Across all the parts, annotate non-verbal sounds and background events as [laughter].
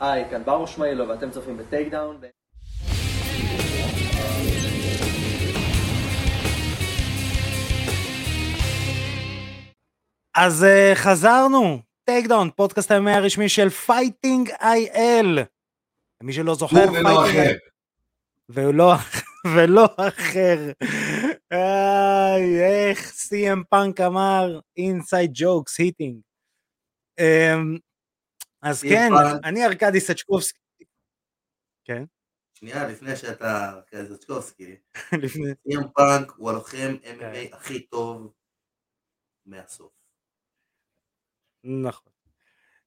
היי, כאן ברוך שמאילו ואתם צופים ב Takedown. אז אה, חזרנו, Takedown, פודקאסט ה MMA הרשמי של Fighting IL. מי שלא זוכר, הוא ולא אחר. ולא, [laughs] ולא אחר. איי, איך CM Punk אמר, inside jokes, hitting. אז כן. אני ארכדי סצ'קובסקי. כן, שנייה, לפני שאתה קזצ'קובסקי, [laughs] לפני, סי.אם פאנק הוא הלוחם. MMA הכי טוב מהסוף. נכון.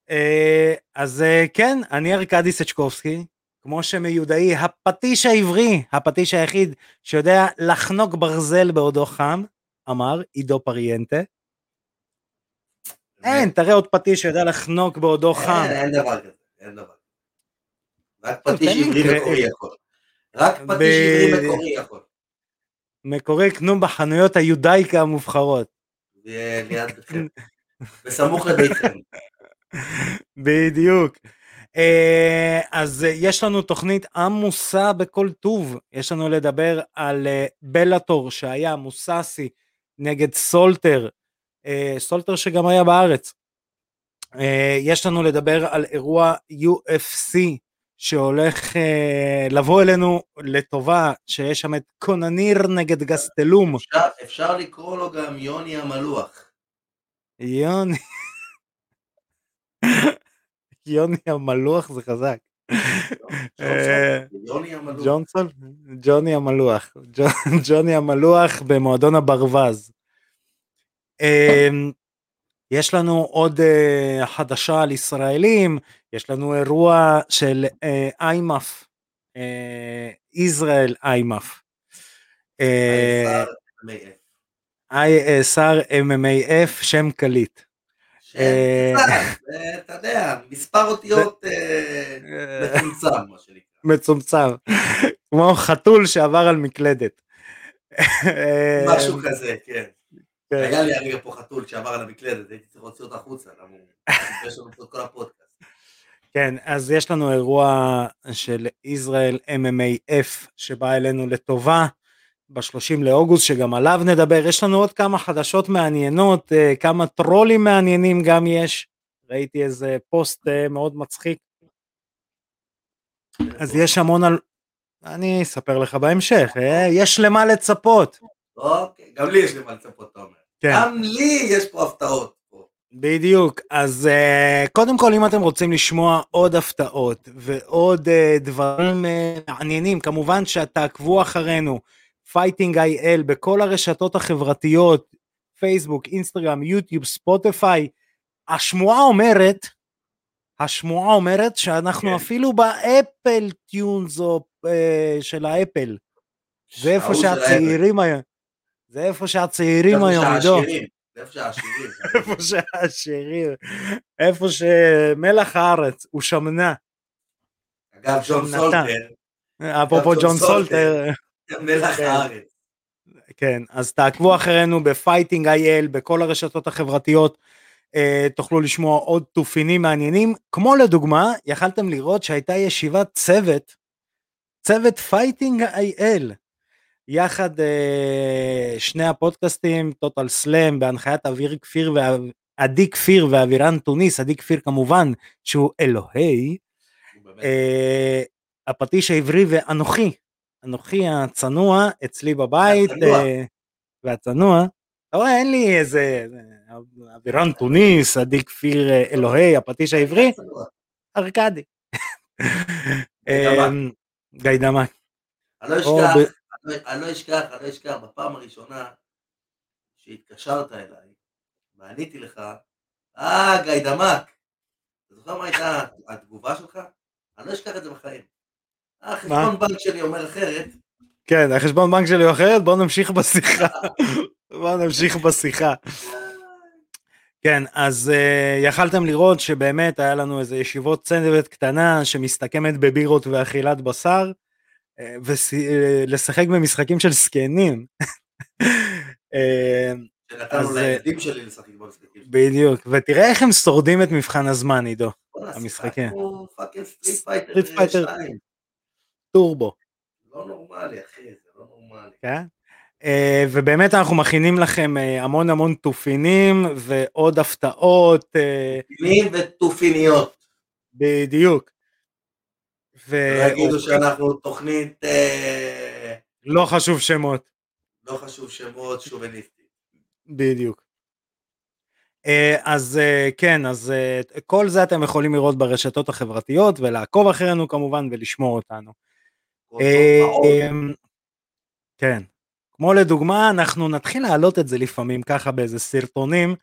אה, אז אה, כן, אני ארכדי סצ'קובסקי, כמו שמיודעי, הפטיש העברי, הפטיש היחיד שיודע לחנוק ברזל בעודו חם, אמר עידו פריאנטה. אין, תראה עוד פטיש שיודע לחנוק בעודו חם. אין, דבר כזה, אין דבר כזה. רק פטיש עברי מקורי יכול. רק פטיש עברי מקורי יכול. מקורי קנו בחנויות היודאיקה המובחרות. לידכם. בסמוך לביתכם. [laughs] בדיוק. אה, אז יש לנו תוכנית עמוסה בכל טוב, יש לנו לדבר על אה, בלאטור שהיה מוססי נגד סולטר, סולטר שגם היה בארץ. אה, יש לנו לדבר על אירוע UFC שהולך אה, לבוא אלינו לטובה, שיש שם את קונניר נגד גסטלום. אפשר- אפשר לקרוא לו גם יוני המלוח. יוני. יוני המלוח זה חזק. אה. ג'ונסון? ג'וני המלוח. ג'ו- ג'וני המלוח במועדון הברווז. אמ, יש לנו עוד אה, חדשה על ישראלים, יש לנו אירוע של אה, איימאף, אה, ישראל איימאף. שר MMAF, שם קליט. אה, זה, אתה יודע, מספר אותיות מצומצם, מה שנקרא. מצומצם, כמו חתול שעבר על מקלדת. משהו כזה, כן. כן. היה לי הרגע פה חתול שעבר על המקלדת, הייתי צריך להוציא אותה החוצה, למה. יש לנו פה את כל הפודקאסט. כן, אז יש לנו אירוע של ישראל MMAF שבא אלינו לטובה ב-30 לאוגוסט, שגם עליו נדבר. יש לנו עוד כמה חדשות מעניינות, אה, כמה טרולים מעניינים גם יש. ראיתי איזה פוסט אה, מאוד מצחיק. אז יש המון על... אני אספר לך בהמשך, אה, יש למה לצפות. אוקיי, גם לי יש למה לצפות, אתה אומר. כן. גם לי יש פה הפתעות. בדיוק, אז אה, קודם כל אם אתם רוצים לשמוע עוד הפתעות ועוד אה, דברים uh, מעניינים, כמובן שתעקבו אחרינו, Fighting IL בכל הרשתות החברתיות, פייסבוק, אינסטגרם, יוטיוב, ספוטיפיי, השמועה אומרת, השמועה אומרת שאנחנו כן. אפילו ב Apple Tunes או אה, של האפל, זה איפה שהצעירים היום, זה איפה שהצעירים היום, עידו. איפה שהעשירים. [laughs] איפה שהעשירים, איפה שמלח הארץ הוא שמנה, אגב, ג'ון. סולטר, אפרופו ג'ון. סולטר, מלח כן. הארץ. כן, אז תעקבו אחרינו ב Fighting IL, בכל הרשתות החברתיות, אה, תוכלו לשמוע עוד תופינים מעניינים, כמו לדוגמה, יכלתם לראות שהייתה ישיבת צוות, צוות Fighting IL, יחד אה, שני הפודקאסטים, Total Slam, בהנחיית אוויר כפיר ועדי כפיר ואבירן תוניס, עדי כפיר כמובן, שהוא אלוהי, אה, הפטיש העברי ואנוכי, אנוכי הצנוע אצלי בבית, והצנוע. אה, והצנוע, אתה רואה אין לי איזה אבירן תוניס, עדי כפיר אה, אלוהי, הפטיש העברי, ארכדי. גיידמק. אמ, גיידמק. אני לא אשכח, אני לא- אני לא אשכח, אני לא אשכח, בפעם הראשונה שהתקשרת אליי, ועניתי לך, אה, גיידמק. אתה זוכר מה הייתה התגובה שלך? אני לא אשכח את זה בחיים. אה, חשבון בנק שלי אומר אחרת, כן, החשבון בנק שלי הוא אחרת, בואו נמשיך בשיחה. [laughs] בואו נמשיך בשיחה. כן, אז uh, יכלתם לראות שבאמת היה לנו איזה ישיבות צוות קטנה שמסתכמת בבירות ואכילת בשר, ולשחק במשחקים של זקנים. אה, אז, לילדים שלי לשחק במשחקים. בדיוק, ותראה איך הם שורדים את מבחן הזמן, עידו. המשחקים. Street Fighter Street Fighter. 2. טורבו, לא נורמלי, אחי, זה לא נורמלי. כן? אה, ובאמת אנחנו מכינים לכם אה, המון המון תופינים ועוד הפתעות, אה, פינים ותופיניות. בדיוק. לא יגידו שאנחנו תוכנית, אה, ולא חשוב שמות, לא חשוב שמות, שוביניסטית. בדיוק. אה, אז אה, כן, אז כל זה אתם יכולים לראות ברשתות החברתיות ולעקוב אחרינו כמובן ולשמור אותנו. אמ, כן. כמו לדוגמה, אנחנו נתחיל להעלות את זה לפעמים ככה באיזה סרטונים.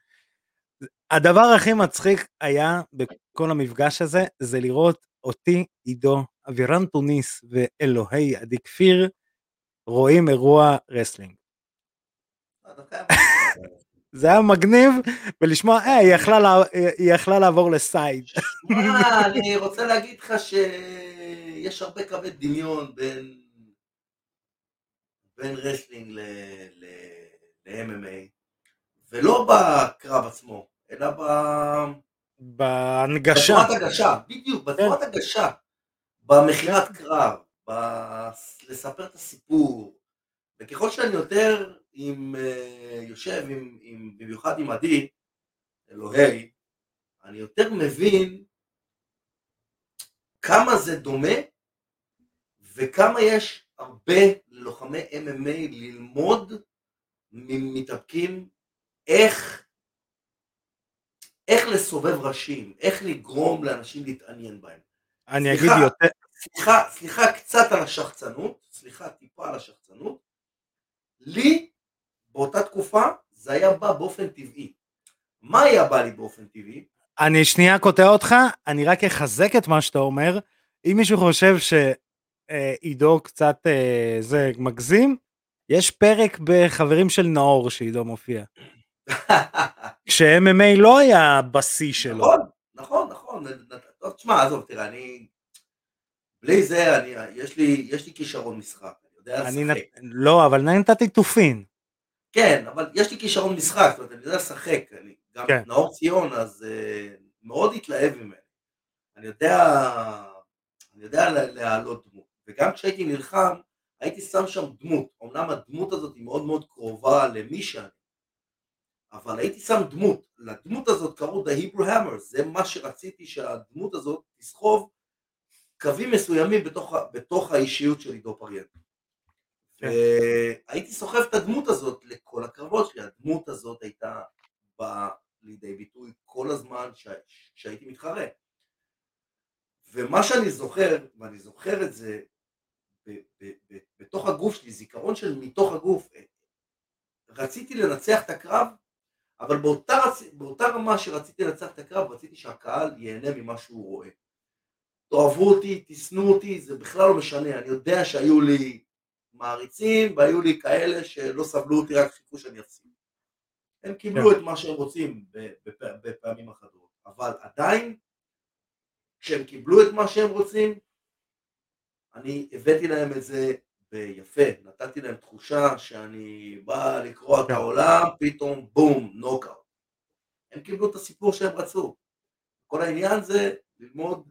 הדבר הכי מצחיק היה בכל המפגש הזה, זה לראות אותי, עידו, אבירן טוניס ואלוהי עדי כפיר רואים אירוע wrestling. [laughs] זה היה מגניב, ולשמוע, אה, היא יכלה, לה- היא יכלה לעבור ל side. שמע, אני רוצה להגיד לך שיש הרבה קווי דמיון בין, בין wrestling ל-MMA, ולא בקרב עצמו, אלא ב- בהנגשה. בצורת הגשה, בדיוק, בצורת הגשה, במכירת קרב, לספר את הסיפור, וככל שאני יותר עם, אה, יושב, עם, עם, במיוחד עם עדי, אלוהי, אני יותר מבין כמה זה דומה וכמה יש הרבה ללוחמי MMA ללמוד ממתאבקים איך איך לסובב ראשים, איך לגרום לאנשים להתעניין בהם. אני אגיד סליחה. יותר, סליחה, סליחה קצת על השחצנות, סליחה טיפה על השחצנות, לי באותה תקופה זה היה בא באופן טבעי. מה היה בא לי באופן טבעי? אני שנייה קוטע אותך, אני רק אחזק את מה שאתה אומר. אם מישהו חושב שעידו קצת אה, זה מגזים, יש פרק בחברים של נאור שעידו מופיע. [laughs] כש-MMA לא היה בשיא שלו. נכון, נכון, נכון. טוב, תשמע, עזוב, תראה, אני... בלי זה, אני, יש לי, יש לי כישרון משחק, אני יודע לשחק. נת... לא, אבל נתתי תופין. כן, אבל יש לי כישרון משחק, זאת אומרת, אני יודע לשחק. אני, גם כן. נאור ציון, אז uh, מאוד התלהב ממני. אני יודע, אני יודע לה- להעלות דמות. וגם כשהייתי נלחם, הייתי שם שם דמות. אמנם הדמות הזאת היא מאוד מאוד קרובה למי שאני, אבל הייתי שם דמות. לדמות הזאת קראו The Hebrew Hammer, זה מה שרציתי שהדמות הזאת תסחוב קווים מסוימים בתוך, בתוך האישיות של עידו פריאן. כן. והייתי סוחב את הדמות הזאת לכל הקרבות שלי, הדמות הזאת הייתה באה לידי ביטוי כל הזמן ש... שהייתי מתחרה. ומה שאני זוכר, ואני זוכר את זה ב... ב... ב... בתוך הגוף שלי, זיכרון של מתוך הגוף, רציתי לנצח את הקרב, אבל באותה. באותה רמה שרציתי לנצח את הקרב, רציתי שהקהל ייהנה ממה שהוא רואה. תאהבו אותי, תשנאו אותי, זה בכלל לא משנה, אני יודע שהיו לי מעריצים והיו לי כאלה שלא סבלו אותי, רק חיכו שאני אפסיד. הם קיבלו כן. את מה שהם רוצים בפעמים אחדות, אבל עדיין, כשהם קיבלו את מה שהם רוצים, אני הבאתי להם את זה ביפה, נתתי להם תחושה שאני בא לקרוע את כן. העולם, פתאום בום, נוקאוט. הם קיבלו את הסיפור שהם רצו. כל העניין זה ללמוד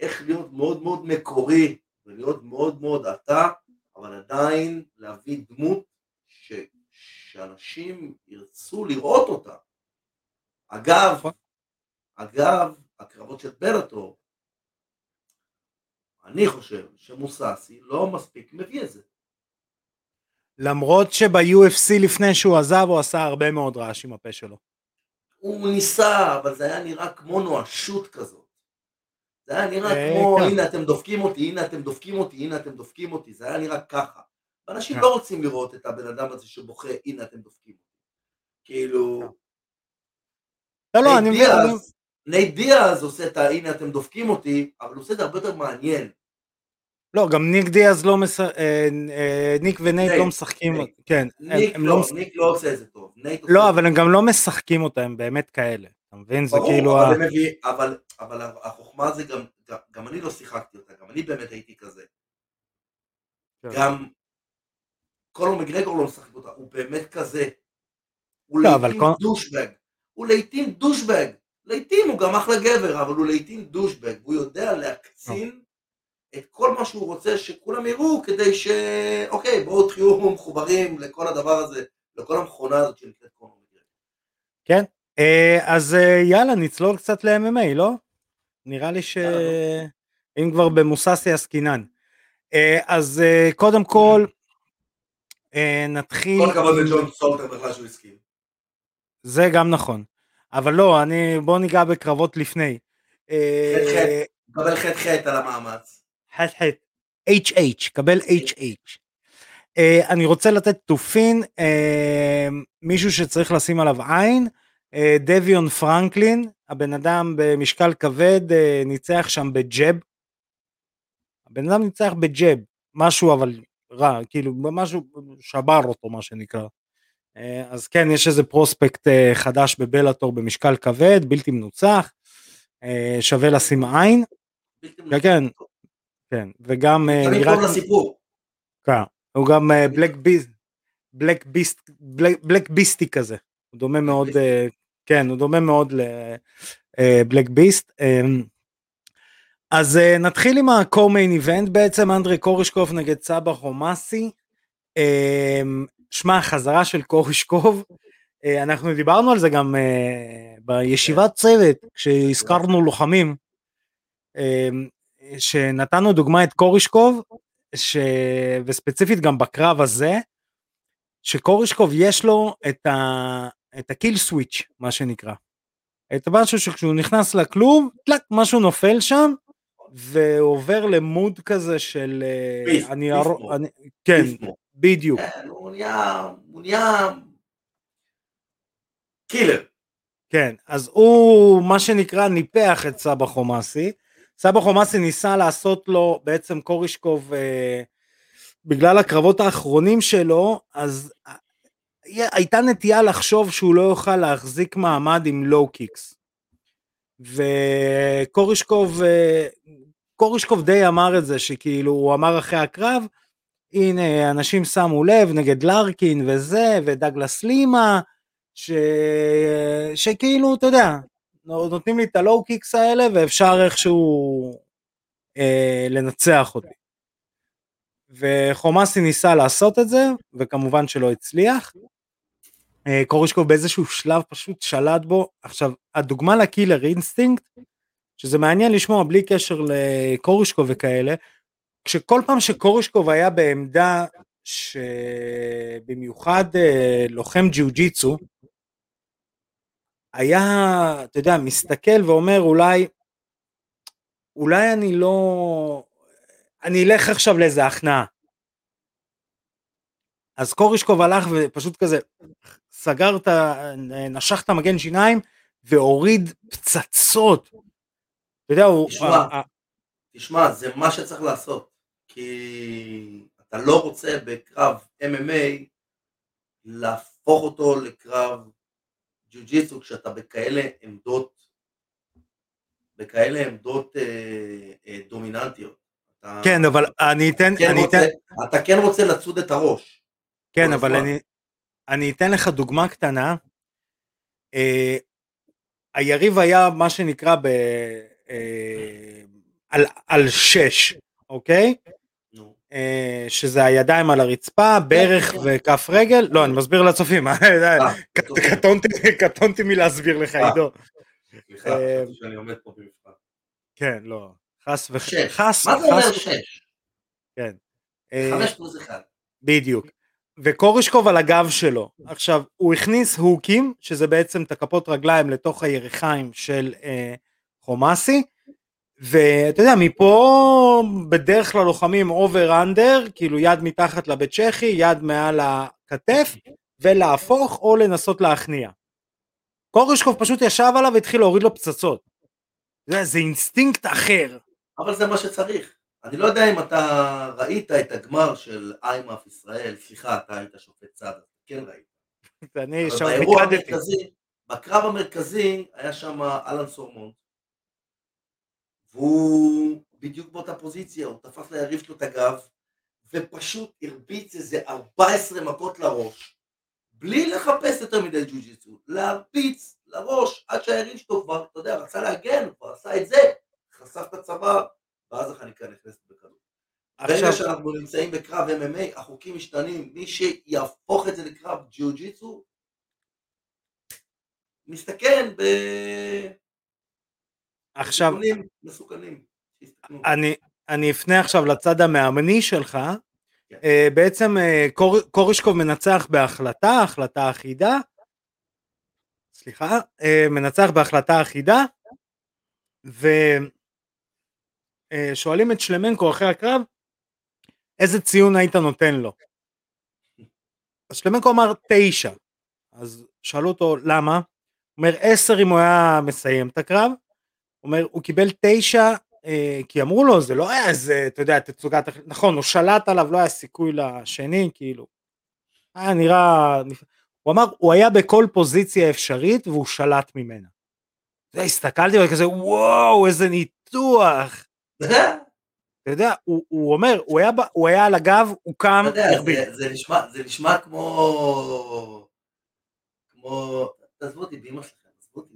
איך להיות מאוד מאוד מקורי ולהיות מאוד מאוד אתה, אבל עדיין להביא דמות ש... שאנשים ירצו לראות אותה. אגב, נכון. אגב, הקרבות של בלאטור, אני חושב שמוססי לא מספיק מביא את זה. למרות שב-UFC לפני שהוא עזב הוא עשה הרבה מאוד רעש עם הפה שלו. הוא ניסה, אבל זה היה נראה כמו נואשות כזאת. זה היה נראה אה, כמו, כן. הנה אתם דופקים אותי, הנה אתם דופקים אותי, הנה אתם דופקים אותי, זה היה נראה ככה. ואנשים כן. לא רוצים לראות את הבן אדם הזה שבוכה, הנה אתם דופקים אותי. כאילו, לא, לא, אני מבין, נייט דיאז עושה את ה, הנה אתם דופקים אותי, אבל הוא עושה את זה הרבה יותר מעניין. לא, גם ניק דיאז לא מש... אה, אה, ניק ונייט נייט, לא משחקים. כן, ניק לא, לא ניק לא עושה את זה טוב. לא, אבל הם גם לא משחקים אותה, הם באמת כאלה. אתה מבין? זה כאילו... אבל, החוכמה זה גם, גם, אני לא שיחקתי אותה, גם אני באמת הייתי כזה. כן. גם קונור מקגרגור לא משחק אותה, הוא באמת כזה. הוא לא, לעיתים דושבג. הוא לעיתים דושבג. לעיתים הוא גם אחלה גבר, אבל הוא לעיתים דושבג, והוא יודע להקצין את כל מה שהוא רוצה שכולם יראו, כדי ש... אוקיי, בואו תהיו מחוברים לכל הדבר הזה, לכל המכונה הזאת שנקראת קונור כן, אה, אז אה, יאללה, נצלול קצת ל-MMA, לא? נראה לי יאללה, שאם כבר במוססי עסקינן. אה, אז קודם כל, נתחיל... כל הכבוד לג'ון סולטר בכלל שהוא הסכים. זה גם נכון. אבל לא, אני, בוא ניגע בקרבות לפני. אה, חטא מקבל חטא חטא על המאמץ. חט חט. HH, קבל HH. Uh, אני רוצה לתת תופין, uh, מישהו שצריך לשים עליו עין, uh, דביון פרנקלין, הבן אדם במשקל כבד uh, ניצח שם בג'ב. הבן אדם ניצח בג'ב, משהו אבל רע, כאילו משהו שבר אותו מה שנקרא. Uh, אז כן, יש איזה פרוספקט uh, חדש בבלאטור במשקל כבד, בלתי מנוצח, uh, שווה לשים עין, כן, כן, כן, וגם נראה. כן, הוא גם אה, בלק ביסט, בלק ביסט, בלק- ביסטי כזה, הוא דומה מאוד. אה, כן, הוא דומה מאוד לבלק ביסט. אז אה, נתחיל עם ה-co-main event בעצם, אנדרי קורישקוב נגד סבא חומאסי. אה, שמע, חזרה של קורישקוב, אה, אנחנו דיברנו על זה גם אה, בישיבת צוות, כשהזכרנו לוחמים, אה, שנתנו דוגמא את קורישקוב, ש... וספציפית גם בקרב הזה, שקורישקוב יש לו את, ה... את הקיל סוויץ', מה שנקרא. את משהו שכשהוא נכנס לכלוב, טלק, משהו נופל שם, ועובר למוד כזה של... אה, ביסט, אני, ביסט. מוד. אני... כן, ביסט-מוד. בדיוק. כן, הוא נהיה, הוא נהיה קילר. כן, אז הוא מה שנקרא ניפח את סבא חומאסי. סבא חומאסי ניסה לעשות לו בעצם קורישקוב אה, בגלל הקרבות האחרונים שלו, אז אה, הייתה נטייה לחשוב שהוא לא יוכל להחזיק מעמד עם לואו קיקס. וקורישקוב, אה, קורישקוב די אמר את זה, שכאילו הוא אמר אחרי הקרב, הנה אנשים שמו לב נגד לארקין וזה, ודגלס לימה, ש... שכאילו, אתה יודע, נותנים לי את הלואו קיקס האלה ואפשר איכשהו אה, לנצח אותי. וחומאסי ניסה לעשות את זה, וכמובן שלא הצליח. אה, קורישקוב באיזשהו שלב פשוט שלט בו. עכשיו, הדוגמה ל killer instinct, שזה מעניין לשמוע בלי קשר לקורישקוב וכאלה, כשכל פעם שקורישקוב היה בעמדה שבמיוחד אה, לוחם ג'יו ג'יצו, היה, אתה יודע, מסתכל ואומר אולי, אולי אני לא, אני אלך עכשיו לאיזה הכנעה. אז קורישקוב הלך ופשוט כזה סגר את ה... נשך את המגן שיניים והוריד פצצות. אתה יודע, הוא... תשמע, תשמע, זה מה שצריך לעשות. כי אתה לא רוצה בקרב MMA להפוך אותו לקרב ג'ו-ג'יצו כשאתה בכאלה עמדות, בכאלה עמדות אה, אה, דומיננטיות. אתה, כן, אבל אני אתן, כן אני רוצה, אתן, אתה כן רוצה לצוד את הראש. כן, אבל הזמן. אני, אני אתן לך דוגמה קטנה. אה, היריב היה מה שנקרא ב... אה, על, על שש, אוקיי? אה, שזה הידיים על הרצפה, ברך כן. וכף רגל, לא, אני מסביר לצופים, אה, טוב. קטונתי, מלהסביר לך, אה. עידו. סליחה, אה, חשבתי שאני עומד פה במבחן. כן, לא, חס וח... שש. חס, מה זה אומר שש? כן. אה, חמש פלוס אחד. בדיוק. וקורישקוב על הגב שלו. עכשיו, הוא הכניס הוקים, שזה בעצם את הכפות רגליים לתוך הירכיים של אה, חומאסי, ואתה יודע, מפה בדרך כלל לוחמים אובר אנדר, כאילו יד מתחת לבית צ'כי, יד מעל הכתף, ולהפוך או לנסות להכניע. קורישקוב פשוט ישב עליו והתחיל להוריד לו פצצות. יודע, זה אינסטינקט אחר. אבל זה מה שצריך. אני לא יודע אם אתה ראית את הגמר של IMMAF ישראל, סליחה, אתה היית שופט צד, כן ראית. אני שם ריקדתי. המרכזי, בקרב המרכזי, היה שם אלן סורמון, והוא בדיוק באותה פוזיציה, הוא תפס ליריב שלו את הגב, ופשוט הרביץ איזה 14 מכות לראש, בלי לחפש יותר מדי ג'ו-ג'יצו, להרביץ לראש, עד שהיריב שלו כבר, אתה יודע, רצה להגן, הוא כבר עשה את זה, חשף את הצוואר, ואז החניקה נכנסת בקלות. ברגע שאנחנו נמצאים בקרב MMA, החוקים משתנים, מי שיהפוך את זה לקרב ג'יו-ג'יצו, מסתכן עכשיו, מסוכנים. אני, אני אפנה עכשיו לצד המאמני שלך. כן. אה, בעצם אה, קור, קורישקוב מנצח בהחלטה, החלטה אחידה. סליחה, אה, מנצח בהחלטה אחידה. ושואלים את שלמנקו אחרי הקרב, איזה ציון היית נותן לו? אז שלמנקו אמר תשע. אז שאלו אותו למה? הוא אומר עשר אם הוא היה מסיים את הקרב. אומר הוא קיבל תשע אה, כי אמרו לו זה לא היה איזה אתה יודע תצוגת נכון הוא שלט עליו לא היה סיכוי לשני כאילו. היה נראה הוא אמר הוא היה בכל פוזיציה אפשרית והוא שלט ממנה. הסתכלתי וכזה וואו איזה ניתוח. אתה יודע הוא, הוא אומר הוא היה, הוא היה על הגב הוא קם הרביץ. זה- זה נשמע- זה נשמע כמו... כמו... תעזבו אותי באמא שלכם, תעזבו אותי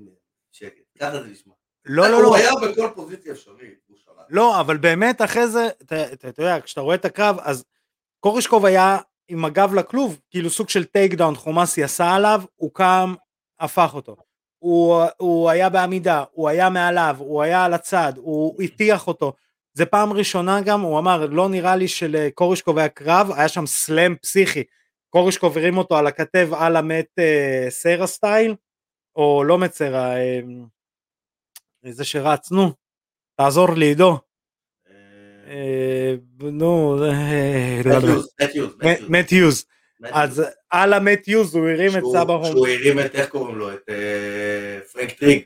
בשקט, ככה זה נשמע. לא לא לא הוא היה בכל פוזיציה אפשרית, הוא שלט. לא, אבל באמת אחרי זה, אתה, יודע, כשאתה רואה את הקרב, אז קורישקוב היה עם הגב לכלוב, כאילו סוג של takedown, חומאסי עשה עליו, הוא קם, הפך אותו. הוא, הוא היה בעמידה, הוא היה מעליו, הוא היה על הצד, הוא הטיח אותו. זה פעם ראשונה גם, הוא אמר, לא נראה לי שלקורישקוב היה קרב, היה שם slam פסיכי. קורישקוב הרים אותו על הכתב על המת אה, סרה סטייל, או לא מת סרה, אה, זה שרץ, נו, תעזור לי עידו. אה, אה, נו, אה, לא. מת יוז, מתיוז. אז על המט יוז הוא הרים את סבא הום, שהוא הרים את, איך קוראים לו? את אה, פרנק טריג.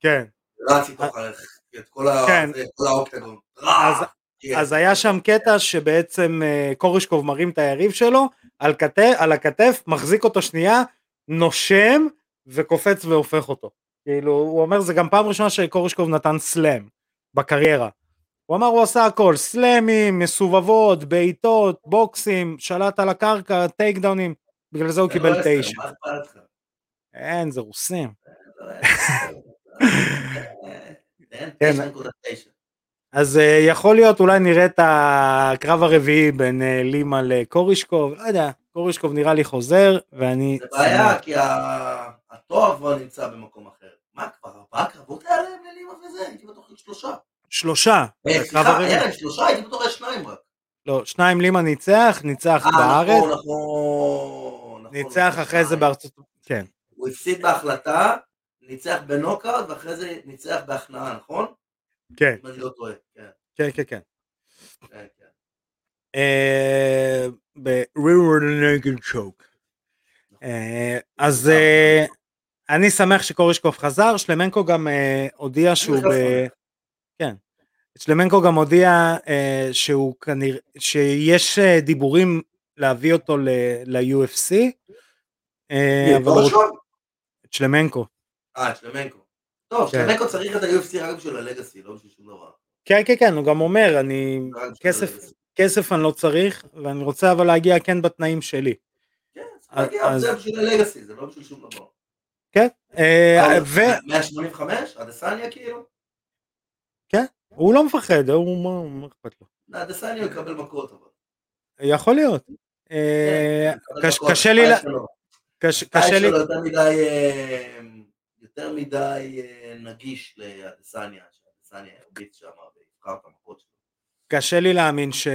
כן, רץ איתו אחריך, את כל כן. האוקטגון. אז- כן. אז היה שם קטע שבעצם אה, קורישקוב מרים את היריב שלו על כתף, על הכתף, מחזיק אותו שנייה, נושם וקופץ והופך אותו. כאילו, הוא אומר זה גם פעם ראשונה שקורישקוב נתן סלאם בקריירה. הוא אמר הוא עשה הכל, סלאמים, מסובבות, בעיטות, בוקסים, שלט על הקרקע, טייק דאונים, בגלל זה הוא קיבל לא תשע. אין, זה רוסים. לא עשר. אין, [laughs] כן. 9.9. אז אה, יכול להיות אולי נראה את הקרב הרביעי בין אה, לימה לקורישקוב, לא יודע, קורישקוב נראה לי חוזר ואני זה בעיה, כי התואר כבר נמצא במקום אחר. מה כבר, ארבעה קרבות היה להם ללימה וזה? הייתי בטוח שלושה. שלושה, אה, סליחה. היה להם שלושה, הייתי בטוח היה שניים רק. לא, שניים לימה ניצח, ניצח אה, בארץ, נכון, נכון. נכון, ניצח נכון, אחרי זה. בארצות, כן, הוא הפסיד בהחלטה, ניצח בנוקאוט, ואחרי זה ניצח בהכנעה, נכון? כן, אם אני לא טועה. כן, כן, כן, כן. ב-River Choke. אה, אז אה, אני שמח שקורישקוב חזר, שלמנקו גם אה, הודיע שהוא ב... כן. שלמנקו גם הודיע אה, שהוא כנראה, שיש אה, דיבורים להביא אותו ל- ל-UFC, אה, אבל ראשון? שלמנקו. אה, שלמנקו. טוב, כן. שלמנקו צריך את ה-UFC רק בשביל הלגאסי, לא בשביל שום דבר. כן, כן, כן, הוא גם אומר, אני, כסף. כסף אני לא צריך, ואני רוצה אבל להגיע כן בתנאים שלי. כן, צריך להגיע, זה בשביל הלגאסי, זה לא בשביל שום דבר. כן, אה, אה. 185? אדסניה כאילו? הוא לא מפחד, הוא מה אכפת לו? אדסניה הוא יקבל מכות אבל. יכול להיות. אה, כן, קש- מכות. קשה לי, קשה לי, יותר מדי, אה, יותר מדי אה, נגיש לאדסניה, שאדסניה הרביץ שם ויבחר את המכות שלו. קשה לי להאמין ש...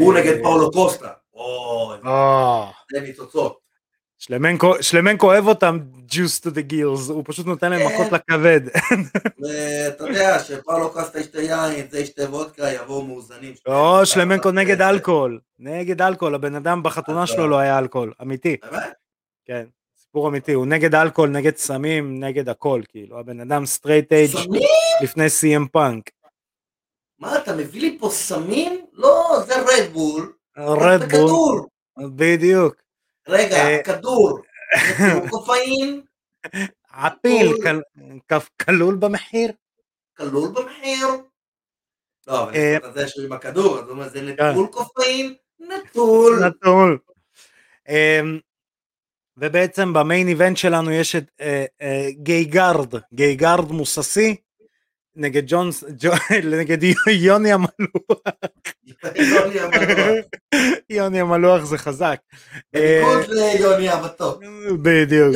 הוא אה, נגד פאולו קוסטה. אוי, אה, זה ניצוצות. שלמנקו שלמנקו אוהב אותם juice to the gills, הוא פשוט נותן להם כן. מכות לכבד. [laughs] ואתה יודע שפאולו קוסטה ישתה יין, זה ישתה וודקה, יבואו מאוזנים. לא, שלמנקו נגד אלכוהול, נגד אלכוהול, הבן אדם בחתונה שלו לא היה אלכוהול, אמיתי, באמת? כן, סיפור אמיתי, הוא נגד אלכוהול, נגד סמים, נגד הכל, כאילו, הבן אדם straight edge? לפני סי.אם פאנק, מה, אתה מביא לי פה סמים? לא, זה רדבול. רדבול. בדיוק, רגע, אה, כדור. [laughs] קופאין, עפיל, כלול במחיר, כלול במחיר. לא, אבל אה, זה שהוא עם הכדור, אז הוא זה כן. נטול קופאין, נטול. נטול. אמ, ובעצם במיין איבנט שלנו יש את אה, גייגארד, גייגארד מוססי, נגד ג'ון, ג'ו, [laughs] נגד יוני המלוח. יוני המלוח. [laughs] יוני המלוח זה חזק. אה, בניגוד ליוני המתוק. בדיוק,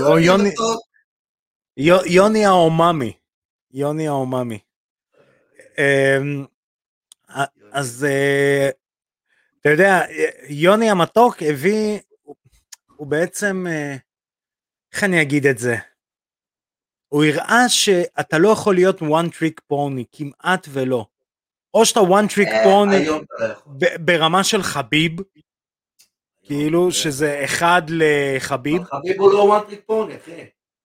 יוני, האומאמי. יוני האומאמי. אמ, אז אה, אתה יודע, יוני המתוק הביא, הוא- הוא בעצם, אה, איך אני אגיד את זה? הוא הראה שאתה לא יכול להיות one trick pony, כמעט ולא. או שאתה one trick אה, pony לא ברמה של חביב, כאילו היום, שזה אחד לחביב, אבל חביב הוא לא one trick pony, אחי.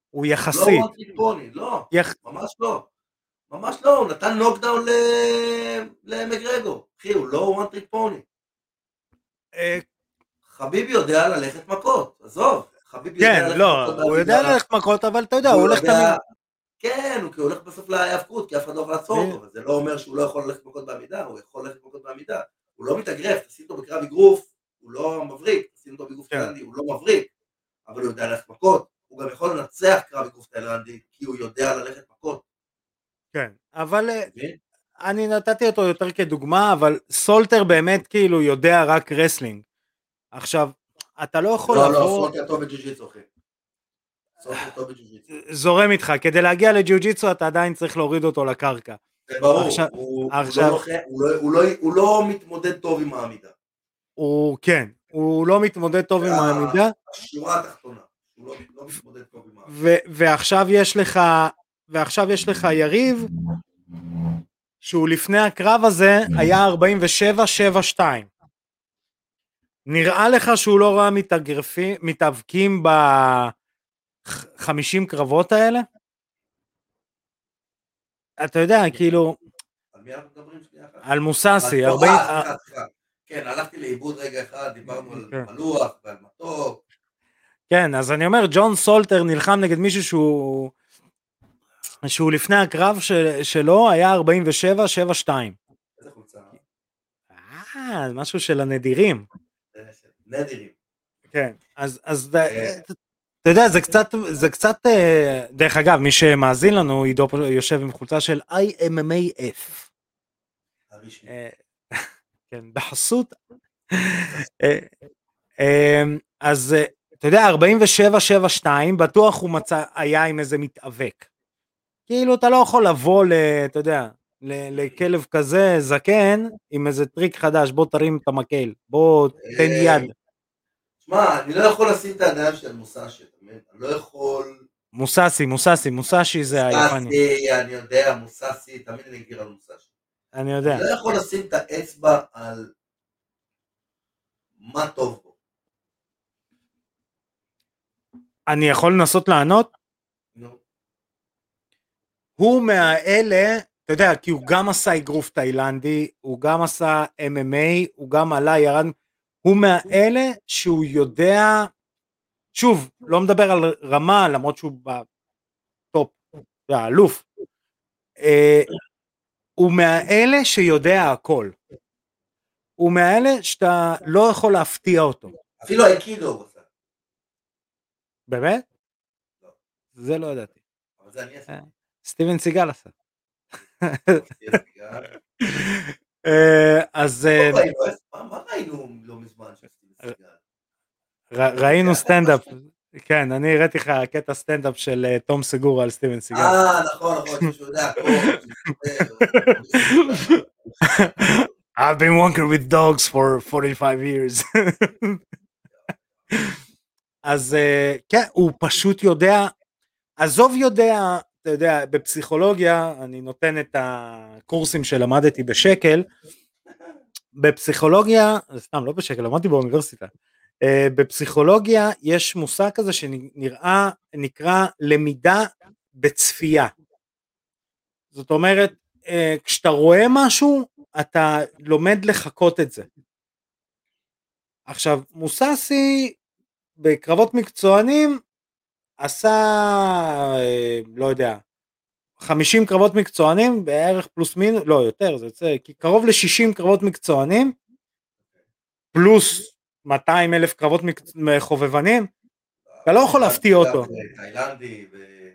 הוא יחסית. לא one trick pony, לא. ממש לא. ממש לא, הוא נתן נוקדאון ל- למגרגו. אחי, הוא לא one trick pony. אה, חביב יודע ללכת מכות, עזוב. חביב יודע כן, ללכת לא, מכות הוא יודע. ללכת מכות, אבל אתה יודע, הוא הולך תמיד... כן, הוא הולך בסוף להיאבקות, כי אף אחד לא יכול לעצור כן. אותו, אבל זה לא אומר שהוא לא יכול ללכת מכות בעמידה, הוא יכול ללכת מכות בעמידה. הוא לא מתאגרף, תשים אותו בקרב אגרוף, הוא לא מבריק, תשים אותו כן. תאילנדי, הוא לא מבריק, אבל הוא יודע ללכת מכות. הוא גם יכול לנצח קרב אגרוף תאילנדי, כי הוא יודע ללכת מכות. כן, אבל אה? אני נתתי אותו יותר כדוגמה, אבל סולטר באמת כאילו יודע רק wrestling. עכשיו, אתה לא יכול לא, לא, לבוא, סולטר טוב בג'ו-ג'יצו, אחי. בג'ו-ג'יצו. זורם איתך, כדי להגיע לג'יוג'יצו אתה עדיין צריך להוריד אותו לקרקע. זה ברור, עכשיו- הוא- לא לוחם- הוא לא- הוא לא- הוא לא מתמודד טוב עם העמידה. הוא כן, הוא לא מתמודד טוב עם אה. העמידה, השורה התחתונה, הוא לא- לא מתמודד טוב עם העמידה. ו- ועכשיו יש לך, ועכשיו יש לך יריב, שהוא לפני הקרב הזה היה 47-7-2. נראה לך שהוא לא ראה מתאבקים ב-50 קרבות האלה? אתה יודע, כאילו, על מי אנחנו מדברים שנייה אחת? על מוססי, 40... סליחה, סליחה. כן, הלכתי לאיבוד רגע אחד, דיברנו על כן. מלוח ועל מתוק. כן, אז אני אומר, ג'ון סולטר נלחם נגד מישהו שהוא... שהוא לפני הקרב של, שלו היה 47-7-2. איזה חולצה? אה, משהו של הנדירים. אה, נדירים. כן, אז, אז אה. אתה יודע, זה קצת, זה קצת, אה, דרך אגב, מי שמאזין לנו, עידו יושב עם חולצה של IMMAF. אה, [laughs] כן, בחסות. אה, אז אתה יודע, 47-7-2, בטוח הוא מצא, היה עם איזה מתאבק. כאילו, אתה לא יכול לבוא ל... אתה יודע, לכלב כזה זקן עם איזה טריק חדש, בוא תרים את המקל, בוא תן יד. שמע, אני לא יכול לשים את הידיים של מבין? אני לא יכול... מוססי, מוססי, מוסשי זה היפני, מוסאסי, אני יודע, מוסאסי, תמיד אני אגיד על מוסאשי. אני יודע. אני לא יכול לשים את האצבע על מה טוב בו. אני יכול לנסות לענות? נו, הוא מהאלה, אתה יודע, כי הוא גם עשה אגרוף תאילנדי, הוא גם עשה MMA, הוא גם עלה, ירד, הוא מהאלה שהוא יודע, שוב, לא מדבר על רמה, למרות שהוא בטופ, אתה יודע, אלוף. אה, הוא מהאלה שיודע הכל. הוא מהאלה שאתה לא יכול להפתיע אותו. אפילו האיקידו הוא עשה. באמת? זה לא ידעתי. אבל זה אני עשיתי. סטיבן סיגל עשה. אה, אז אה, לא מה- מה ראינו לא מזמן של סטיבן סיגל? ראינו סטנדאפ, כן, אני הראיתי לך קטע סטנדאפ של אה, תום סגורה על סטיבן סיגל. אה, נכון, נכון, שהוא [laughs] יודע. I've been working with dogs for 45 years. אז אה, כן, הוא פשוט יודע, עזוב יודע, אתה יודע, בפסיכולוגיה, אני נותן את הקורסים שלמדתי בשקל, בפסיכולוגיה, סתם לא בשקל, למדתי באוניברסיטה, אה, בפסיכולוגיה יש מושג כזה שנראה, נקרא למידה בצפייה. זאת אומרת, אה, כשאתה רואה משהו, אתה לומד לחקות את זה. עכשיו, מוססי בקרבות מקצוענים עשה, אה, לא יודע, 50 קרבות מקצוענים בערך פלוס מינוס, לא יותר, זה יוצא, קרוב ל-60 קרבות מקצוענים, פלוס 200 אלף קרבות. חובבנים, אתה לא יכול להפתיע אותו. תאילנדי,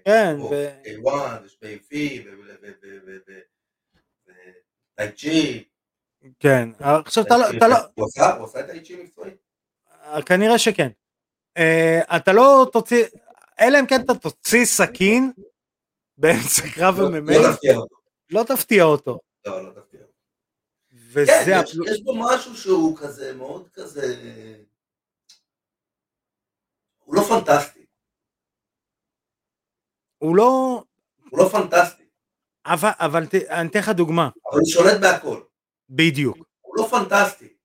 כן, ו... ו... K1, ושפייפי, וטאי כן, עכשיו אתה לא, לא, הוא עשה- הוא עשה את האיצ'י מקצועי? כנראה שכן. אה, אתה לא תוציא, אלא אם כן אתה תוציא סכין באמצע קרב לא- MMA, לא תפתיע אותו. לא תפתיע אותו. לא, לא תפתיע. וזה, כן, יש- הפל- יש בו משהו שהוא כזה, מאוד כזה... הוא לא פנטסטי. הוא לא, הוא לא פנטסטי. אבל, אבל ת- אני אתן לך דוגמה, אבל הוא שולט בהכל. בדיוק. הוא לא פנטסטי.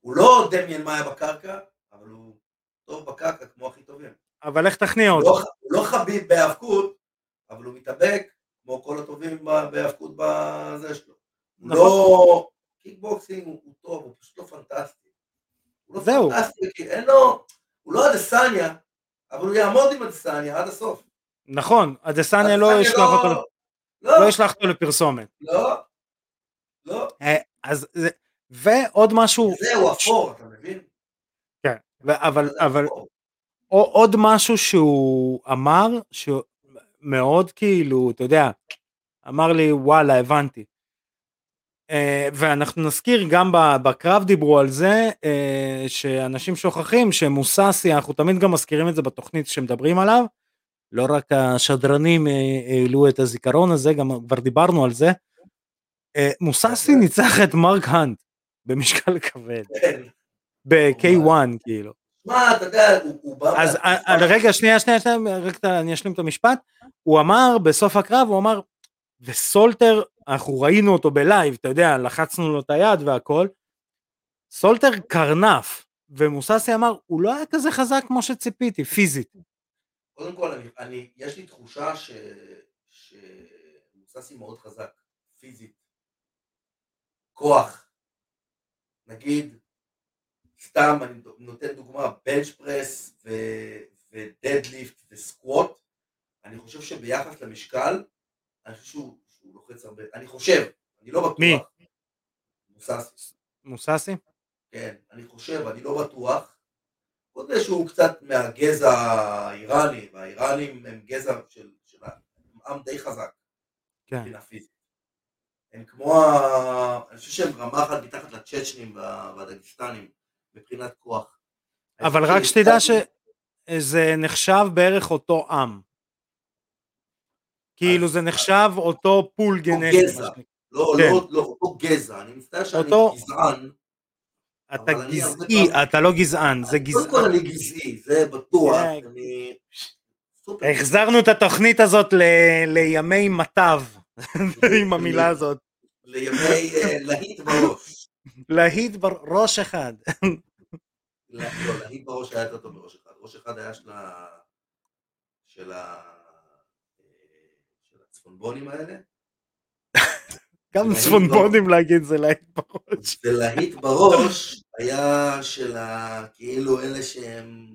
הוא לא דמיין מאיה בקרקע, אבל הוא טוב בקרקע כמו הכי טובים. אבל איך תכניע אותו? לא, הוא לא חביב בהיאבקות, אבל הוא מתאבק כמו כל הטובים בהיאבקות בזה שלו. נכון. לא... קיקבוקסינג הוא, טוב, הוא פשוט לא פנטסטי. הוא לא זהו. פנטסטי, כי אין לו... הוא לא אדסניה, אבל הוא יעמוד עם אדסניה עד הסוף. נכון, הדסניה לא אדסניה ישלח אותו, לא, לא ישלח אותו לפרסומת. לא, לא. אה, אז זה, ועוד משהו, זהו אפור, אתה מבין? כן, אבל, אבל עוד משהו שהוא אמר, שמאוד כאילו, אתה יודע, אמר לי וואלה הבנתי. Uh, ואנחנו נזכיר גם בקרב דיברו על זה uh, שאנשים שוכחים שמוססי אנחנו תמיד גם מזכירים את זה בתוכנית שמדברים עליו לא רק השדרנים uh, העלו את הזיכרון הזה גם כבר דיברנו על זה. מוססי ניצח את מרק האנט במשקל [laughs] כבד כן. ב-K1 כאילו. מה, אתה יודע, הוא- בא... אז רגע שנייה שנייה שנייה רק אני אשלים את המשפט הוא אמר בסוף הקרב הוא אמר וסולטר אנחנו ראינו אותו בלייב אתה יודע לחצנו לו את היד והכל סולטר קרנף ומוססי אמר הוא לא היה כזה חזק כמו שציפיתי פיזית קודם כל, אני, אני, יש לי תחושה ש... שמוססי מאוד חזק, פיזית. כוח. נגיד, סתם, אני נותן דוגמה, bench press ו... ודדליפט וסקווט, אני חושב שביחס למשקל, אני חושב שהוא, שהוא לוחץ הרבה, אני חושב, אני לא בטוח. מי? מוססי. מוססי כן, אני חושב, אני לא בטוח. מזה שהוא קצת מהגזע האיראני, והאיראנים הם גזע של, של עם די חזק, כן מבחינה פיזית. הם כמו, ה... אני חושב שהם רמה אחת מתחת לצ'צ'נים וה- והדגיסטנים, מבחינת כוח. אבל רק שתדע שזה נחשב בערך אותו עם. כאילו זה נחשב אותו פול גנטי. גזע. שנקרא. לא, כן. לא, לא, אותו גזע, אני מצטער שאני גזען. אתה גזעי אתה לא גזען זה קודם כל גזען. אני גזעי, זה בטוח. כן. החזרנו את התוכנית הזאת לימי מטב עם המילה הזאת. לימי אה, להיט בראש. להיט בראש אחד. לא, לא, להיט בראש היה יותר טוב מראש אחד. ראש אחד היה של ה... הצפונבונים האלה. גם להיט צפונבונים להגיד זה להיט בראש. ולהיט בראש היה של ה... כאילו אלה שהם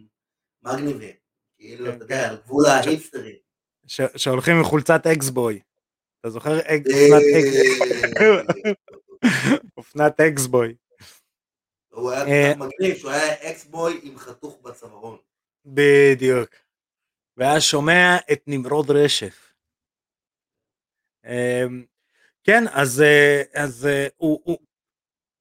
מגניבים. כאילו, כן, אתה יודע, על גבול ההיפסטרים. שהולכים עם חולצת אקסבוי. אתה זוכר אה, אופנת אקס- [laughs] אופנת אקסבוי. הוא היה אה, מגניב, שהוא היה אקס-בוי עם חתוך בצווארון. בדיוק. והיה שומע את נמרוד רשף. אמ, כן, אז, אה, אז אה, הוא, הוא,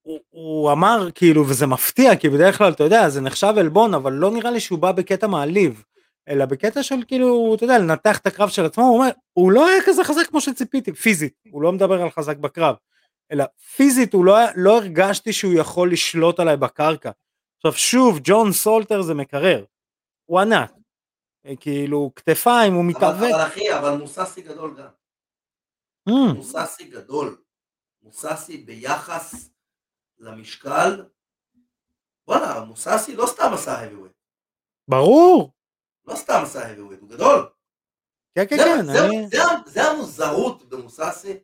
הוא, הוא אמר כאילו, וזה מפתיע, כי בדרך כלל, אתה יודע, זה נחשב עלבון, אבל לא נראה לי שהוא בא בקטע מעליב, אלא בקטע של כאילו, אתה יודע, לנתח את הקרב של עצמו, הוא אומר, הוא לא היה כזה חזק כמו שציפיתי, פיזית, הוא לא מדבר על חזק בקרב, אלא פיזית, הוא לא, לא הרגשתי שהוא יכול לשלוט עליי בקרקע. עכשיו שוב, ג'ון סולטר זה מקרר, הוא ענק, אה, כאילו, כתפיים, הוא מתאבק. אבל אחי, אבל מוססי גדול גם. Mm, מוססי גדול. מוססי ביחס למשקל. וואלה, מוססי לא סתם עשה heavyweight. ברור, לא סתם עשה heavyweight, הוא גדול. כן כן זה- כן, זה- אני... זה ה- זה המוזרות במוססי,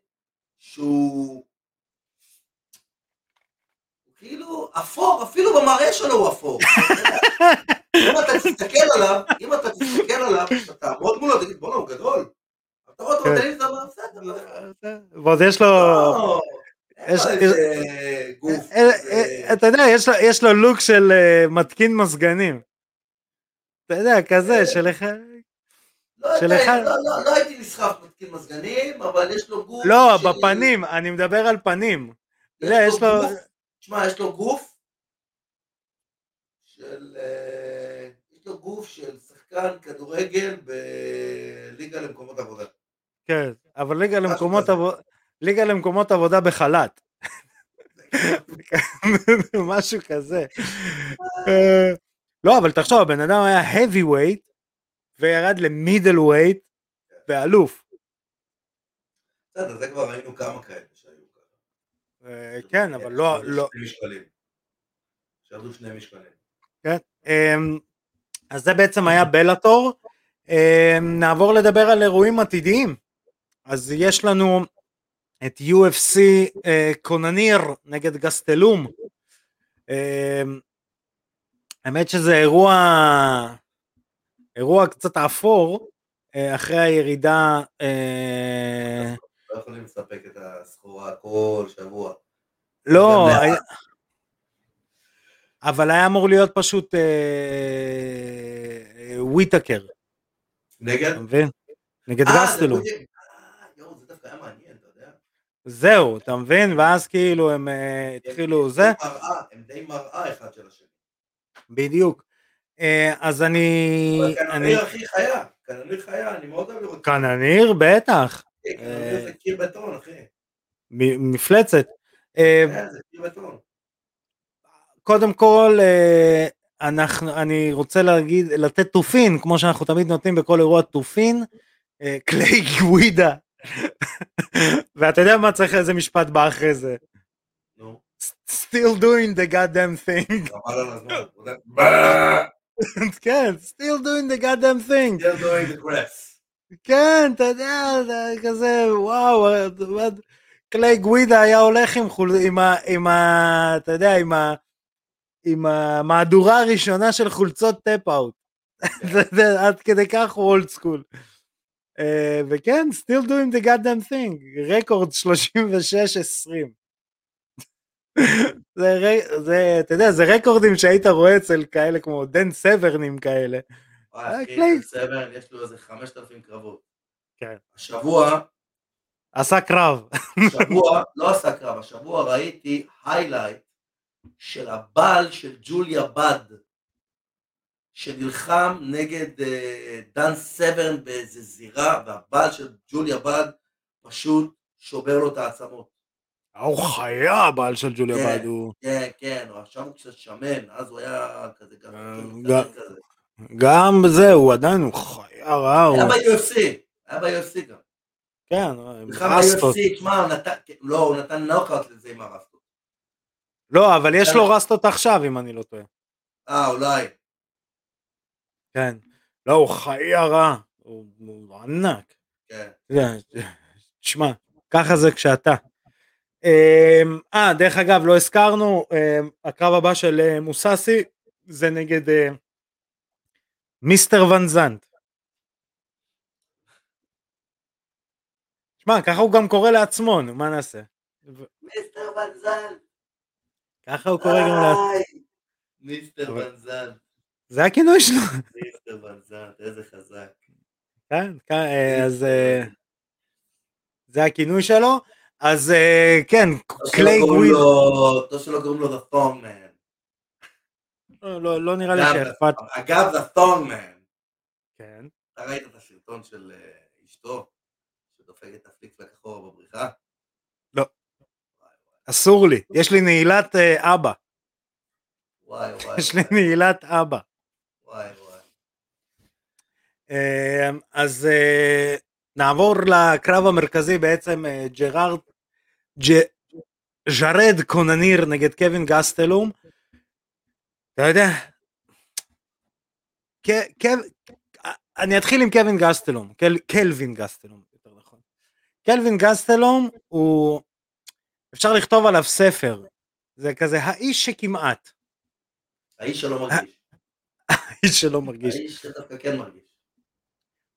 שהוא הוא כאילו אפור, אפילו במראה שלו הוא אפור. [laughs] אם אתה תסתכל עליו, אם אתה תסתכל עליו, אתה תעמוד מולו, תגיד בואנה הוא גדול. ועוד יש לו, לא, אין יש- לו יש- איזה גוף. אה, אה, אתה יודע, יש לו- לו לוק של אה, מתקין מזגנים. אתה יודע, כזה, של אחד... לא של אחד- לא- לא- לא הייתי נסחף מתקין מזגנים, אבל יש לו גוף... לא, בפנים, אני מדבר על פנים. יש לו... תשמע, יש לו גוף של... אה, יש לו גוף של שחקן כדורגל בליגה למקומות עבודה. כן, אבל ליגה למקומות. עבודה... ליגה למקומות עבודה בחל"ת. [laughs] משהו כזה. אה, לא, אבל תחשוב, הבן אדם היה heavy weight וירד למידל weight ואלוף. בסדר, זה כבר ראינו כמה כאלה שהיו ככה. אה, כן, אבל לא... שירדו לא שני משקלים. משקלים. אמ, אז זה בעצם היה בלאטור. אמ, נעבור לדבר על אירועים עתידיים. אז יש לנו את UFC אה, קונניר נגד גסטלום. אמ, האמת שזה אירוע, אירוע קצת אפור, אה, אחרי הירידה, אה, לא יכולים לספק את הסחורה כל שבוע. לא. היה- אבל היה אמור להיות פשוט אה, אה, וויטקר, נגד? אתה מבין? נגד אה, גסטלום. בדיוק. אה, יואו, זה דווקא היה מעניין, אתה יודע. זהו, אתה מבין? ואז כאילו הם אה, התחילו זה, הם די מראה אחד של השני. בדיוק. אה, אז אני... קנוניר הכי חיה, קנוניר חיה, אני מאוד אוהב לראות. קנניר, בטח, כן, קנוניר זה קיר בטון, אחי. מפלצת. אה, כן, זה קיר בטון. קודם כל, אה, אנחנו, אני רוצה להגיד, לתת תופין, כמו שאנחנו תמיד נותנים בכל אירוע תופין, אה, [laughs] קליי גווידה. ואתה יודע מה צריך איזה משפט בא אחרי זה? נו, still doing the goddamn thing. חבל על הזמן. הוא יודע, "bah, [laughs] כן, still doing the goddamn thing. They're doing the grass. כן, אתה יודע, זה כזה, וואו, קליי גווידה היה הולך עם חול... עם ה... עם ה... אתה יודע, עם ה... עם המהדורה הראשונה של חולצות TapouT. [laughs] זה עד כדי כך הוא old school. וכן, still doing the goddamn thing, רקורד 36-20. זה, זה, אתה יודע, זה רקורדים שהיית רואה אצל כאלה כמו דן סברנים כאלה. וואי, אה, אחי, קליי. סבן, יש לו איזה 5,000 קרבות. כן. השבוע, עשה קרב. השבוע, לא עשה קרב, השבוע ראיתי היילייט של הבעל של ג'וליה בד, שנלחם נגד אה, דן סברן באיזה זירה, והבעל של ג'וליה בד פשוט שובר לו את העצמות. הוא חיה הבעל של ג'וליה כן. בד, הוא כן, כן, הוא עכשיו הוא קצת שמן, אז הוא היה כזה אה, גדול, גם- כזה. גם זה, הוא עדיין, הוא חיה רעה, הוא... היה ב-UFC, היה ב-UFC גם. כן, נלחם רסטות. ב-UFC, תשמע, הוא נתן, לא, הוא נתן נוקאוט לזה עם הרסטות. לא, אבל יש כן. לו רסטות עכשיו, אם אני לא טועה. אה, אולי. כן. לא, הוא חיה רעה, הוא הוא ענק. כן. תשמע, ככה זה כשאתה. אמ, אה, דרך אגב, לא הזכרנו, אמ, הקרב הבא של אה, מוססי זה נגד אה, מיסטר ון זנט. שמע, ככה הוא גם קורא לעצמו, נו, מה נעשה? מיסטר ונזן. ככה הוא קורא גם לעצמו. מיסטר אבל- ונזן. זה הכינוי שלו. מיסטר ונזן, איזה חזק. כן, כן, אה, אז אה, זה הכינוי שלו. אז אה, כן, קליי לו- טוב שלא קוראים לו The Thong Man. לא, לא- לא נראה לי שאכפת. אגב, The Thong Man. כן. אתה ראית את הסרטון של אשתו, שדופקת את הפליקפלק אחורה בבריכה? אסור לי, יש לי נעילת אבא, וואי וואי יש לי נעילת אבא. וואי וואי. אה, אז אה, נעבור לקרב המרכזי בעצם אה, ג'רארד, ג'- ז'רד קונניר נגד קווין גסטלום. אתה יודע, קו- אני אתחיל עם קווין גסטלום, קל- קלווין גסטלום, יותר נכון. קלווין גסטלום הוא, אפשר לכתוב עליו ספר, זה כזה האיש שכמעט, האיש שלא מרגיש. האיש שלא מרגיש. האיש שדווקא כן מרגיש.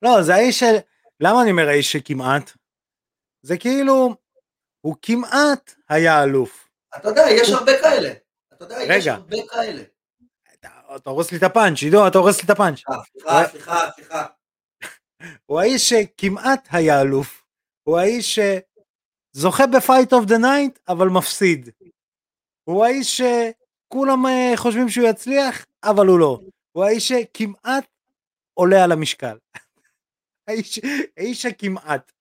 לא, זה האיש של... למה אני אומר האיש שכמעט? זה כאילו, הוא כמעט היה אלוף. אתה יודע, יש הרבה כאלה. אתה יודע, יש. הרבה כאלה. אתה- הורס לי את הפאנץ', עידו, אתה הורס לי את הפאנץ'. אה, סליחה, סליחה, סליחה. הוא האיש שכמעט היה אלוף, הוא האיש שזוכה ב fight of the night, אבל מפסיד. הוא האיש שכולם אה, חושבים שהוא יצליח, אבל הוא לא. הוא האיש שכמעט עולה על המשקל. [laughs] האיש, האיש הכמעט.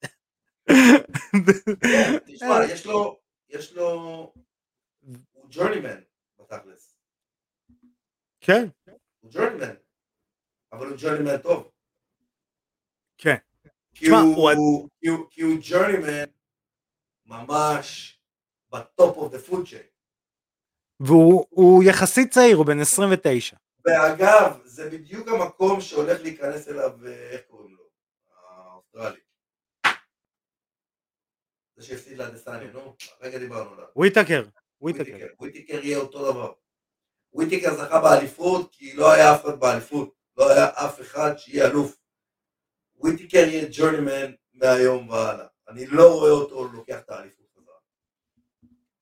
כן, תשמע, יש לו, יש לו, הוא journeyman בתכלס. כן, הוא journeyman. אבל הוא journeyman טוב. כן. כי הוא, journeyman ממש ב top of the food chain. והוא הוא יחסית צעיר, הוא בן 29. ואגב, זה בדיוק המקום שהולך להיכנס אליו, אה, איך קוראים לו? האוסטרלי. זה שהפסיד לאדסניה, נו, הרגע דיברנו עליו. וויטקר, וויטקר. וויטיקר יהיה אותו דבר. וויטיקר זכה באליפות כי לא היה אף אחד באליפות. לא היה אף אחד שיהיה אלוף. וויטיקר יהיה journeyman מהיום והלאה. אני לא רואה אותו לוקח את האליפות.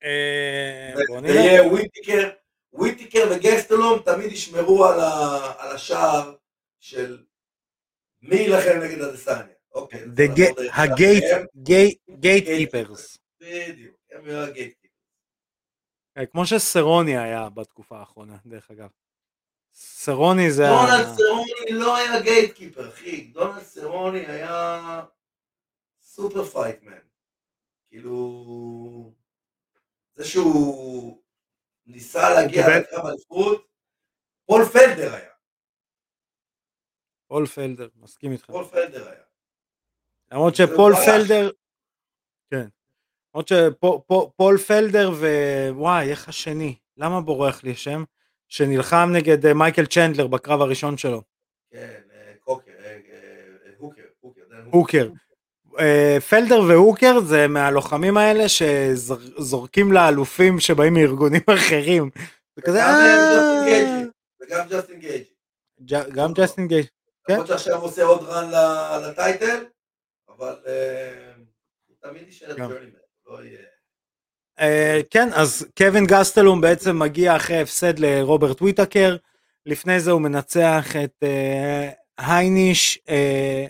אה, זה. יהיה וויטיקר, וויטיקר וגסטלום תמיד ישמרו על, ה, על השער של מי יילחם נגד אדסניה. אוקיי. ה gate. gate, gatekeepers. בדיוק, הם יהיו ה gate אה, כמו שסרוני היה בתקופה האחרונה, דרך אגב. סרוני זה... דונלד סרוני לא היה gatekeeper, אחי. דונלד סרוני היה super fight man. כאילו... זה שהוא ניסה להגיע לקרב אליפות, פול פלדר היה. פול פלדר, מסכים איתך. פול פלדר היה. למרות שפול ברח. פלדר, כן. למרות שפול פלדר ו... וואי, איך השני? למה בורח לי השם? שנלחם נגד אה, מייקל צ'נדלר בקרב הראשון שלו. כן, אה, קוקר, אה, הוקר, הוקר, פלדר והוקר זה מהלוחמים האלה שזורקים לאלופים שבאים מארגונים [laughs] אחרים. זה כזה וגם, "אה." ג'סטין גייג'י, וגם ג'סטין גייג'י. ג'- גם ג'סטין גייג'. למרות שעכשיו הוא עושה עוד run ל- ל title, אבל אה, תמיד יישאר. אה, כן, אז קווין גסטלום בעצם מגיע אחרי הפסד לרוברט וויטקר, לפני זה הוא מנצח את אה, הייניש, אה,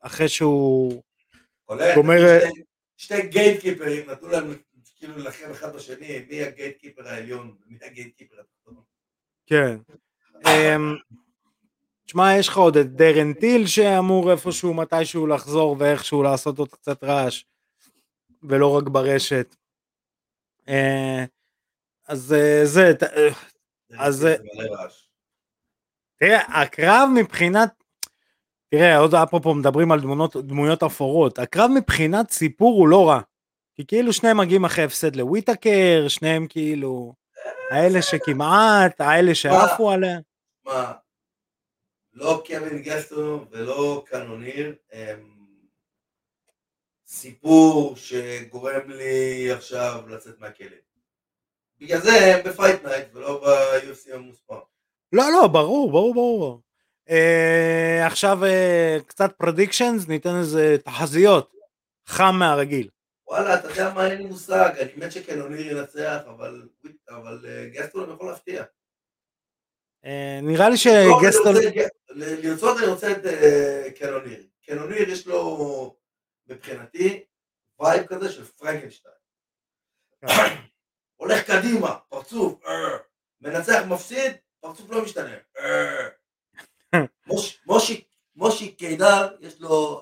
אחרי שהוא... גומר- שתי- שתי gatekeeper ים, נתנו להם כאילו להילחם אחד בשני, מי ה gatekeeper העליון ומי ה gatekeeper התחתון. כן. אמ, תשמע, יש לך עוד את דרן טיל שאמור איפשהו מתישהו לחזור ואיכשהו לעשות עוד קצת רעש, ולא רק ברשת. אה, אז אה, זה, אה, אז. תראה, הקרב מבחינת, תראה, עוד אפרופו מדברים על דמונות, דמויות אפורות, הקרב מבחינת סיפור הוא לא רע. כי כאילו שניהם מגיעים אחרי הפסד לוויטקר, שניהם כאילו, האלה שכמעט, האלה שעפו עליה. מה, לא קווין גסטלום ולא קאנוניר הם סיפור שגורם לי עכשיו לצאת מהכלים. בגלל זה הם ב fight night ולא ב-UFC המוספר. לא, לא, ברור, ברור, ברור. אה, עכשיו אה, קצת predictions, ניתן איזה תחזיות. חם מהרגיל. וואלה, אתה יודע מה, אין לי מושג, אני מת שקנוניר ינצח, אבל, אבל אה, גסטלום יכול להפתיע. אה, נראה לי שגסטלום... לרצות אני רוצה את אה, קנוניר. קנוניר יש לו, מבחינתי, vibe כזה של פרנקנשטיין. [clears throat] הולך קדימה, פרצוף, אה, מנצח, מפסיד, פרצוף לא משתנה. אה. מוש- מושיק, מושיק קידר, יש לו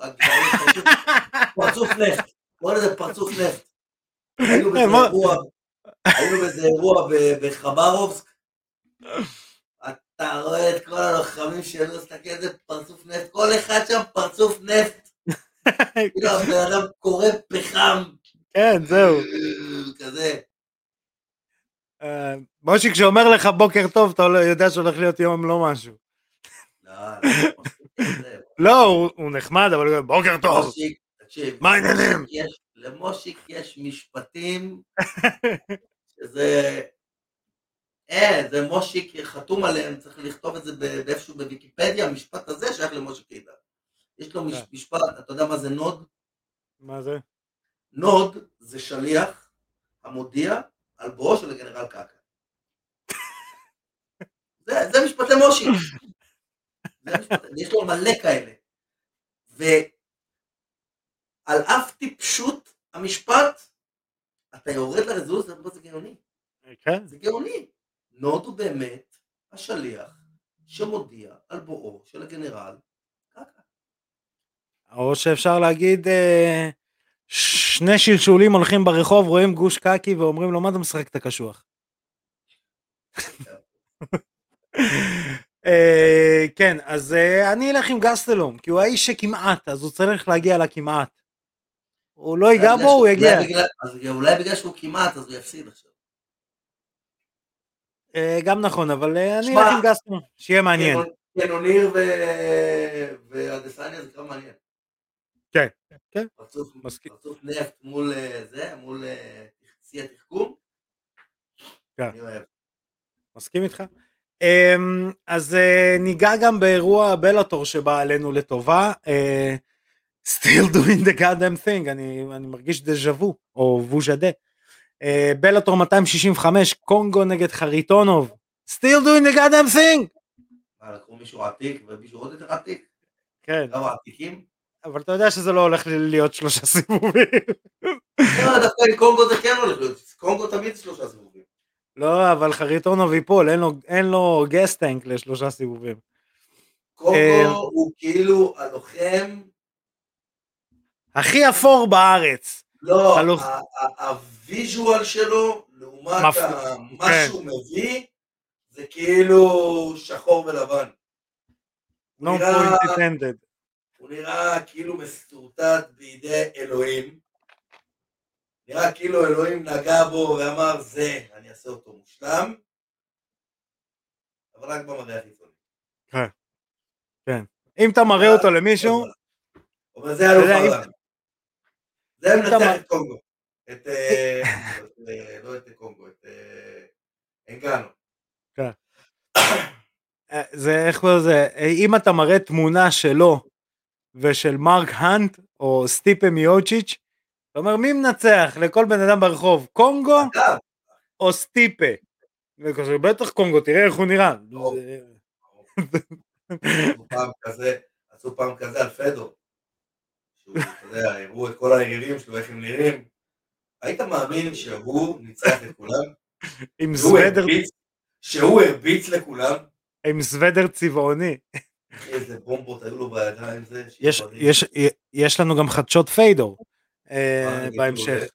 פרצוף- נפט, קורא לזה פרצוף נפט. היינו באיזה מה? אירוע, היינו באיזה אירוע ב- בחברובסק, אתה רואה את כל הלוחמים שלו, תסתכל איזה פרצוף נפט, כל אחד שם פרצוף נפט, כאילו הבן אדם קורא פחם, כן, זהו. כזה. אה, מושיק כשאומר לך בוקר טוב, אתה לא- יודע שהולך להיות יום לא משהו. לא, לא, כזה. [laughs] לא, הוא- נחמד, אבל בוקר טוב. מושיק, תקשיב, מה העניינים? למושיק יש- משפטים [laughs] שזה... אין, זה מושיק חתום עליהם, צריך לכתוב את זה באיפשהו בוויקיפדיה, המשפט הזה שייך למושיק קידר. יש לו כן. משפט, אתה יודע מה זה נאד? מה זה? נאד זה שליח המודיע על בואו של הגנרל קקה. [laughs] זה, זה [laughs] יש לו מלא כאלה. ועל אף טיפשות המשפט, אתה יורד לרזולוציה, זה גאוני. כן, זה גאוני. נוד הוא באמת השליח שמודיע על בואו של הגנרל קקה. או שאפשר להגיד, אה, שני שלשולים הולכים ברחוב, רואים גוש קקי ואומרים לו, מה אתה משחק את הקשוח? [laughs] [laughs] אה, כן, אז אה, אני אלך עם גסטלום, כי הוא האיש שכמעט, אז הוא צריך להגיע לכמעט. הוא לא ייגע בו, הוא יגיע. אולי בגלל- שהוא כמעט, אז הוא יפסיד עכשיו. אה, גם נכון, אבל אני אלך עם גסטלום, שיהיה מעניין. קנוניר ו- ואדסניה זה כבר מעניין. כן, כן. פרצוף. פרצוף נפט מול זה, מול שיא התחכום. כן. אני אוהב. מסכים איתך. אמ, אז אה, ניגע גם באירוע בלאטור שבא עלינו לטובה. אה, still doing the goddamn thing, אני, אני מרגיש דז'ה וו, או ווז'דה. אה, בלאטור 265, קונגו נגד חריטונוב. still doing the goddamn thing! לקחו מישהו עתיק ומישהו עוד יותר עתיק? כן, כמה עתיקים? אבל אתה יודע שזה לא הולך להיות שלושה סיבובים. לא, דווקא עם קונגו זה כן הולך להיות. קונגו תמיד שלושה סיבובים. לא, אבל חריטונוב ייפול, אין לו, אין לו gas tank לשלושה סיבובים. אה, קונגו הוא כאילו הלוחם, הכי אפור בארץ. לא, הלוח- ה visual שלו, לעומת מפ- מה כן. שהוא מביא, זה כאילו שחור ולבן. No נראה- point intended. הוא נראה כאילו מסורטט בידי אלוהים. נראה כאילו אלוהים נגע בו ואמר זה, אני אעשה אותו מושלם. אבל רק במראה החיצוני. אם אתה מראה אותו למישהו, אבל זה אלוף יודע, אם- העולם. זה אתה מנצח את קונגו. את... אה, את, אה, לא את קונגו, את אה, אנגנו. אה, זה איך קוראים לזה, אה, אם אתה מראה תמונה שלו ושל מרק האנט או סטיפה מיוצ'יץ', אתה אומר מי מנצח לכל בן אדם ברחוב, קונגו או סטיפה? וכזה, בטח קונגו, תראה איך הוא נראה. עשו פעם כזה, עשו פעם כזה על פדור. שהוא, אתה יודע, הראו את כל היריבים שלו, איך הם נראים. היית מאמין שהוא ניצח את כולם? עם סוודר, שהוא הרביץ לכולם? עם סוודר צבעוני. איזה בומבות היו לו בידיים זה. יש, לנו גם חדשות פיידור בהמשך. לולה.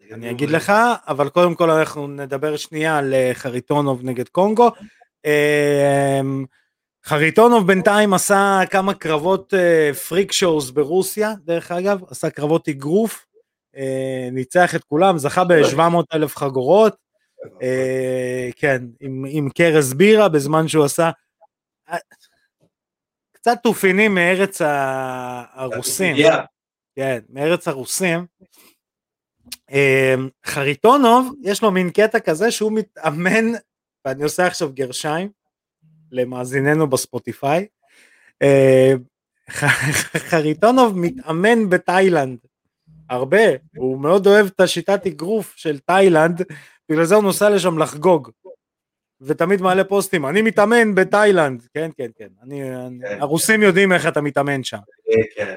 נגד אני. אגיד לך, אבל קודם כל אנחנו נדבר שנייה על אה, חריטונוב נגד קונגו. אה, חריטונוב בינתיים עשה כמה קרבות פריק שואוס ברוסיה, דרך אגב, עשה קרבות אגרוף, אה, ניצח את כולם, זכה ב-700 אלף חגורות, אה, כן, עם, קרס בירה בזמן שהוא עשה אה, קצת תופינים מארץ הרוסים. כן, מארץ הרוסים. אמ, חריטונוב, יש לו מין קטע כזה שהוא מתאמן, ואני עושה עכשיו גרשיים למאזיננו בספוטיפיי, ח- חריטונוב מתאמן בתאילנד, הרבה, הוא מאוד אוהב את השיטת אגרוף של תאילנד, בגלל זה הוא נוסע לשם לחגוג. ותמיד מעלה פוסטים, אני מתאמן בתאילנד, כן כן כן, אני, כן. הרוסים יודעים איך אתה מתאמן שם. אה, כן.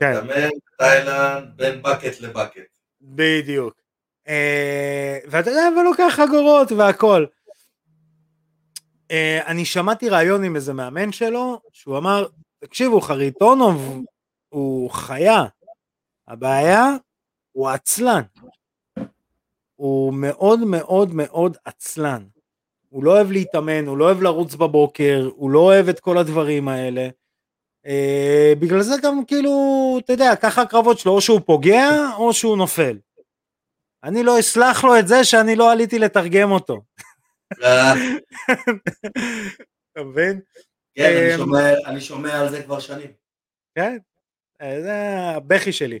כן. מתאמן בתאילנד בין בקט לבקט. בדיוק. אה, ואתה יודע, ולוקח חגורות והכל. אה, אני שמעתי ראיון עם איזה מאמן שלו, שהוא אמר, תקשיבו, חריטונוב הוא חיה, הבעיה הוא עצלן. הוא מאוד מאוד מאוד עצלן. הוא לא אוהב להתאמן, הוא לא אוהב לרוץ בבוקר, הוא לא אוהב את כל הדברים האלה. אה, בגלל זה גם כאילו, אתה יודע, ככה הקרבות שלו, או שהוא פוגע או שהוא נופל. אני לא אסלח לו את זה שאני לא עליתי לתרגם אותו. אה, אתה מבין? כן, אני שומע- אני שומע על זה כבר שנים. כן, אה, זה הבכי שלי.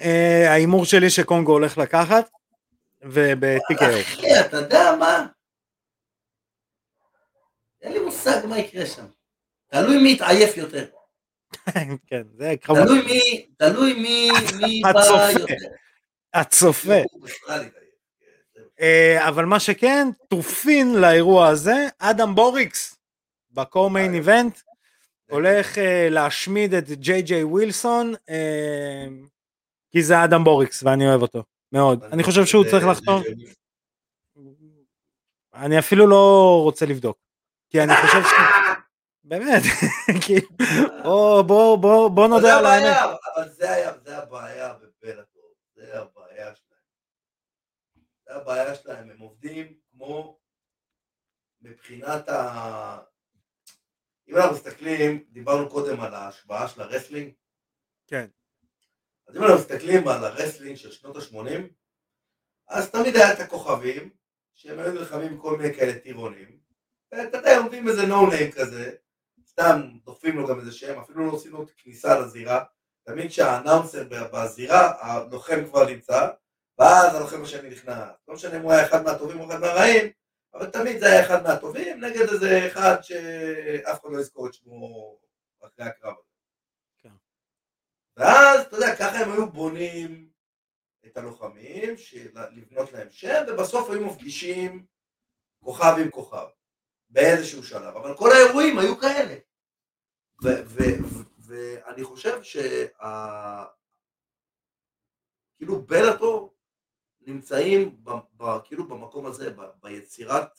אה, ההימור שלי שקונגו הולך לקחת, וב-TKO. אחי, אתה יודע מה? אין לי מושג מה יקרה שם. תלוי מי יתעייף יותר. [laughs] כן, זה קרב תלוי מי, תלוי מי, מי [laughs] בא. יותר. הצופה. אה, אבל מה שכן, תופין לאירוע הזה, אדם בוריקס, בקו-מיין אה, איבנט, הולך אה, להשמיד את ג'יי ג'יי ווילסון, כי זה אדם בוריקס ואני אוהב אותו, מאוד. אני חושב שהוא צריך לחתום, אני אפילו לא רוצה לבדוק, כי אני חושב ש... [laughs] באמת, [laughs] כי בוא, נודה על האמת. אבל זה היה, הבעיה בבלאטור, זה הבעיה שלהם. זה הבעיה שלהם, הם עובדים כמו מבחינת ה... אם אנחנו מסתכלים, דיברנו קודם על ההשפעה של ה wrestling, כן. אז אם אנחנו מסתכלים על ה wrestling של שנות ה-80, אז תמיד היה את הכוכבים, שהם היו נלחמים כל מיני כאלה טירונים, ואתה יודע, עומדים איזה נו ניים כזה, סתם דוחפים לו גם איזה שם, אפילו לא עושים לו כניסה לזירה, תמיד כשהאנאונסר בזירה, הלוחם כבר נמצא, ואז הלוחם השני נכנס, לא משנה אם הוא היה אחד מהטובים או אחד מהרעים, אבל תמיד זה היה אחד מהטובים, נגד איזה אחד שאף אחד לא יזכור את שמו אחרי הקרב הזה. ואז, אתה יודע, ככה הם היו בונים את הלוחמים, לבנות להם שם, ובסוף היו מפגישים כוכב עם כוכב, באיזשהו שלב. אבל כל האירועים היו כאלה. ואני חושב שה... כאילו בלאטור נמצאים ב, ב, כאילו במקום הזה, ב, ביצירת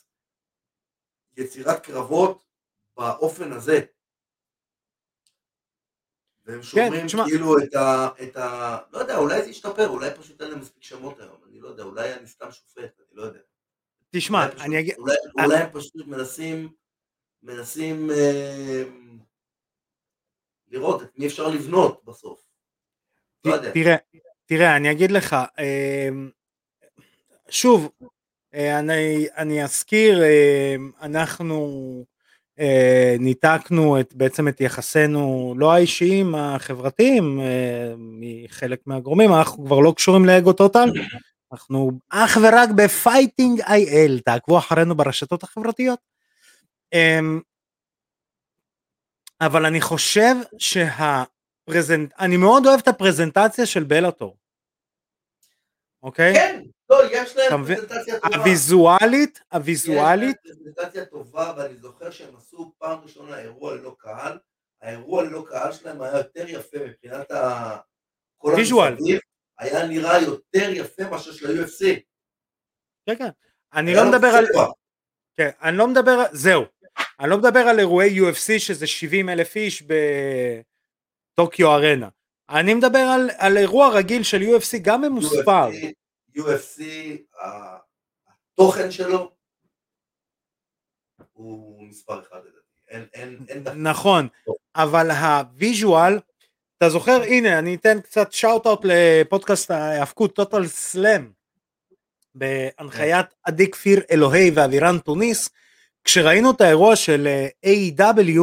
יצירת קרבות באופן הזה. והם שומרים תשמע. כאילו את ה, את ה... לא יודע, אולי זה ישתפר, אולי פשוט אין להם מספיק שמות היום, אני לא יודע, אולי אני סתם שופט, אני לא יודע. תשמע, אולי פשוט- אני אגיד, אולי, אולי הם פשוט מנסים, מנסים אה, לראות את מי אפשר לבנות בסוף. לא יודע. תראה, תראה, אני אגיד לך, אמ, שוב, אה, אני, אני אזכיר, אמ, אנחנו אה, ניתקנו את, בעצם את יחסינו, לא האישיים, החברתיים, אה, מחלק מהגורמים, אנחנו כבר לא קשורים לאגו טוטל, אנחנו אך ורק ב Fighting IL, תעקבו אחרינו ברשתות החברתיות. אמ, אבל אני חושב שה... פרזנט... אני מאוד אוהב את הפרזנטציה של בלאטור. אוקיי? כן, לא, יש להם? פרזנטציה טובה. הוויזואלית, הוויזואלית, יש להם פרזנטציה טובה, ואני זוכר שהם עשו פעם ראשונה אירוע ללא קהל. האירוע ללא קהל שלהם היה יותר יפה מבחינת ה... כל ויז'ואל. המסביב, היה נראה יותר יפה מאשר של ה-UFC. כן כן, אני לא מדבר על, כן, אני לא מדבר, זהו, אני לא מדבר על אירועי UFC שזה 70 אלף איש בטוקיו ארנה, אני מדבר על, על אירוע רגיל של UFC גם ממוספר, UFC, UFC, התוכן שלו הוא מספר אחד לדעתי. נכון, אבל ה visual, אתה זוכר, הנה אני אתן קצת shout out לפודקאסט ההאבקות טוטל סלאם, בהנחיית עדי כפיר אלוהי ואבירן תוניס, כשראינו את האירוע של אה, A.E.W,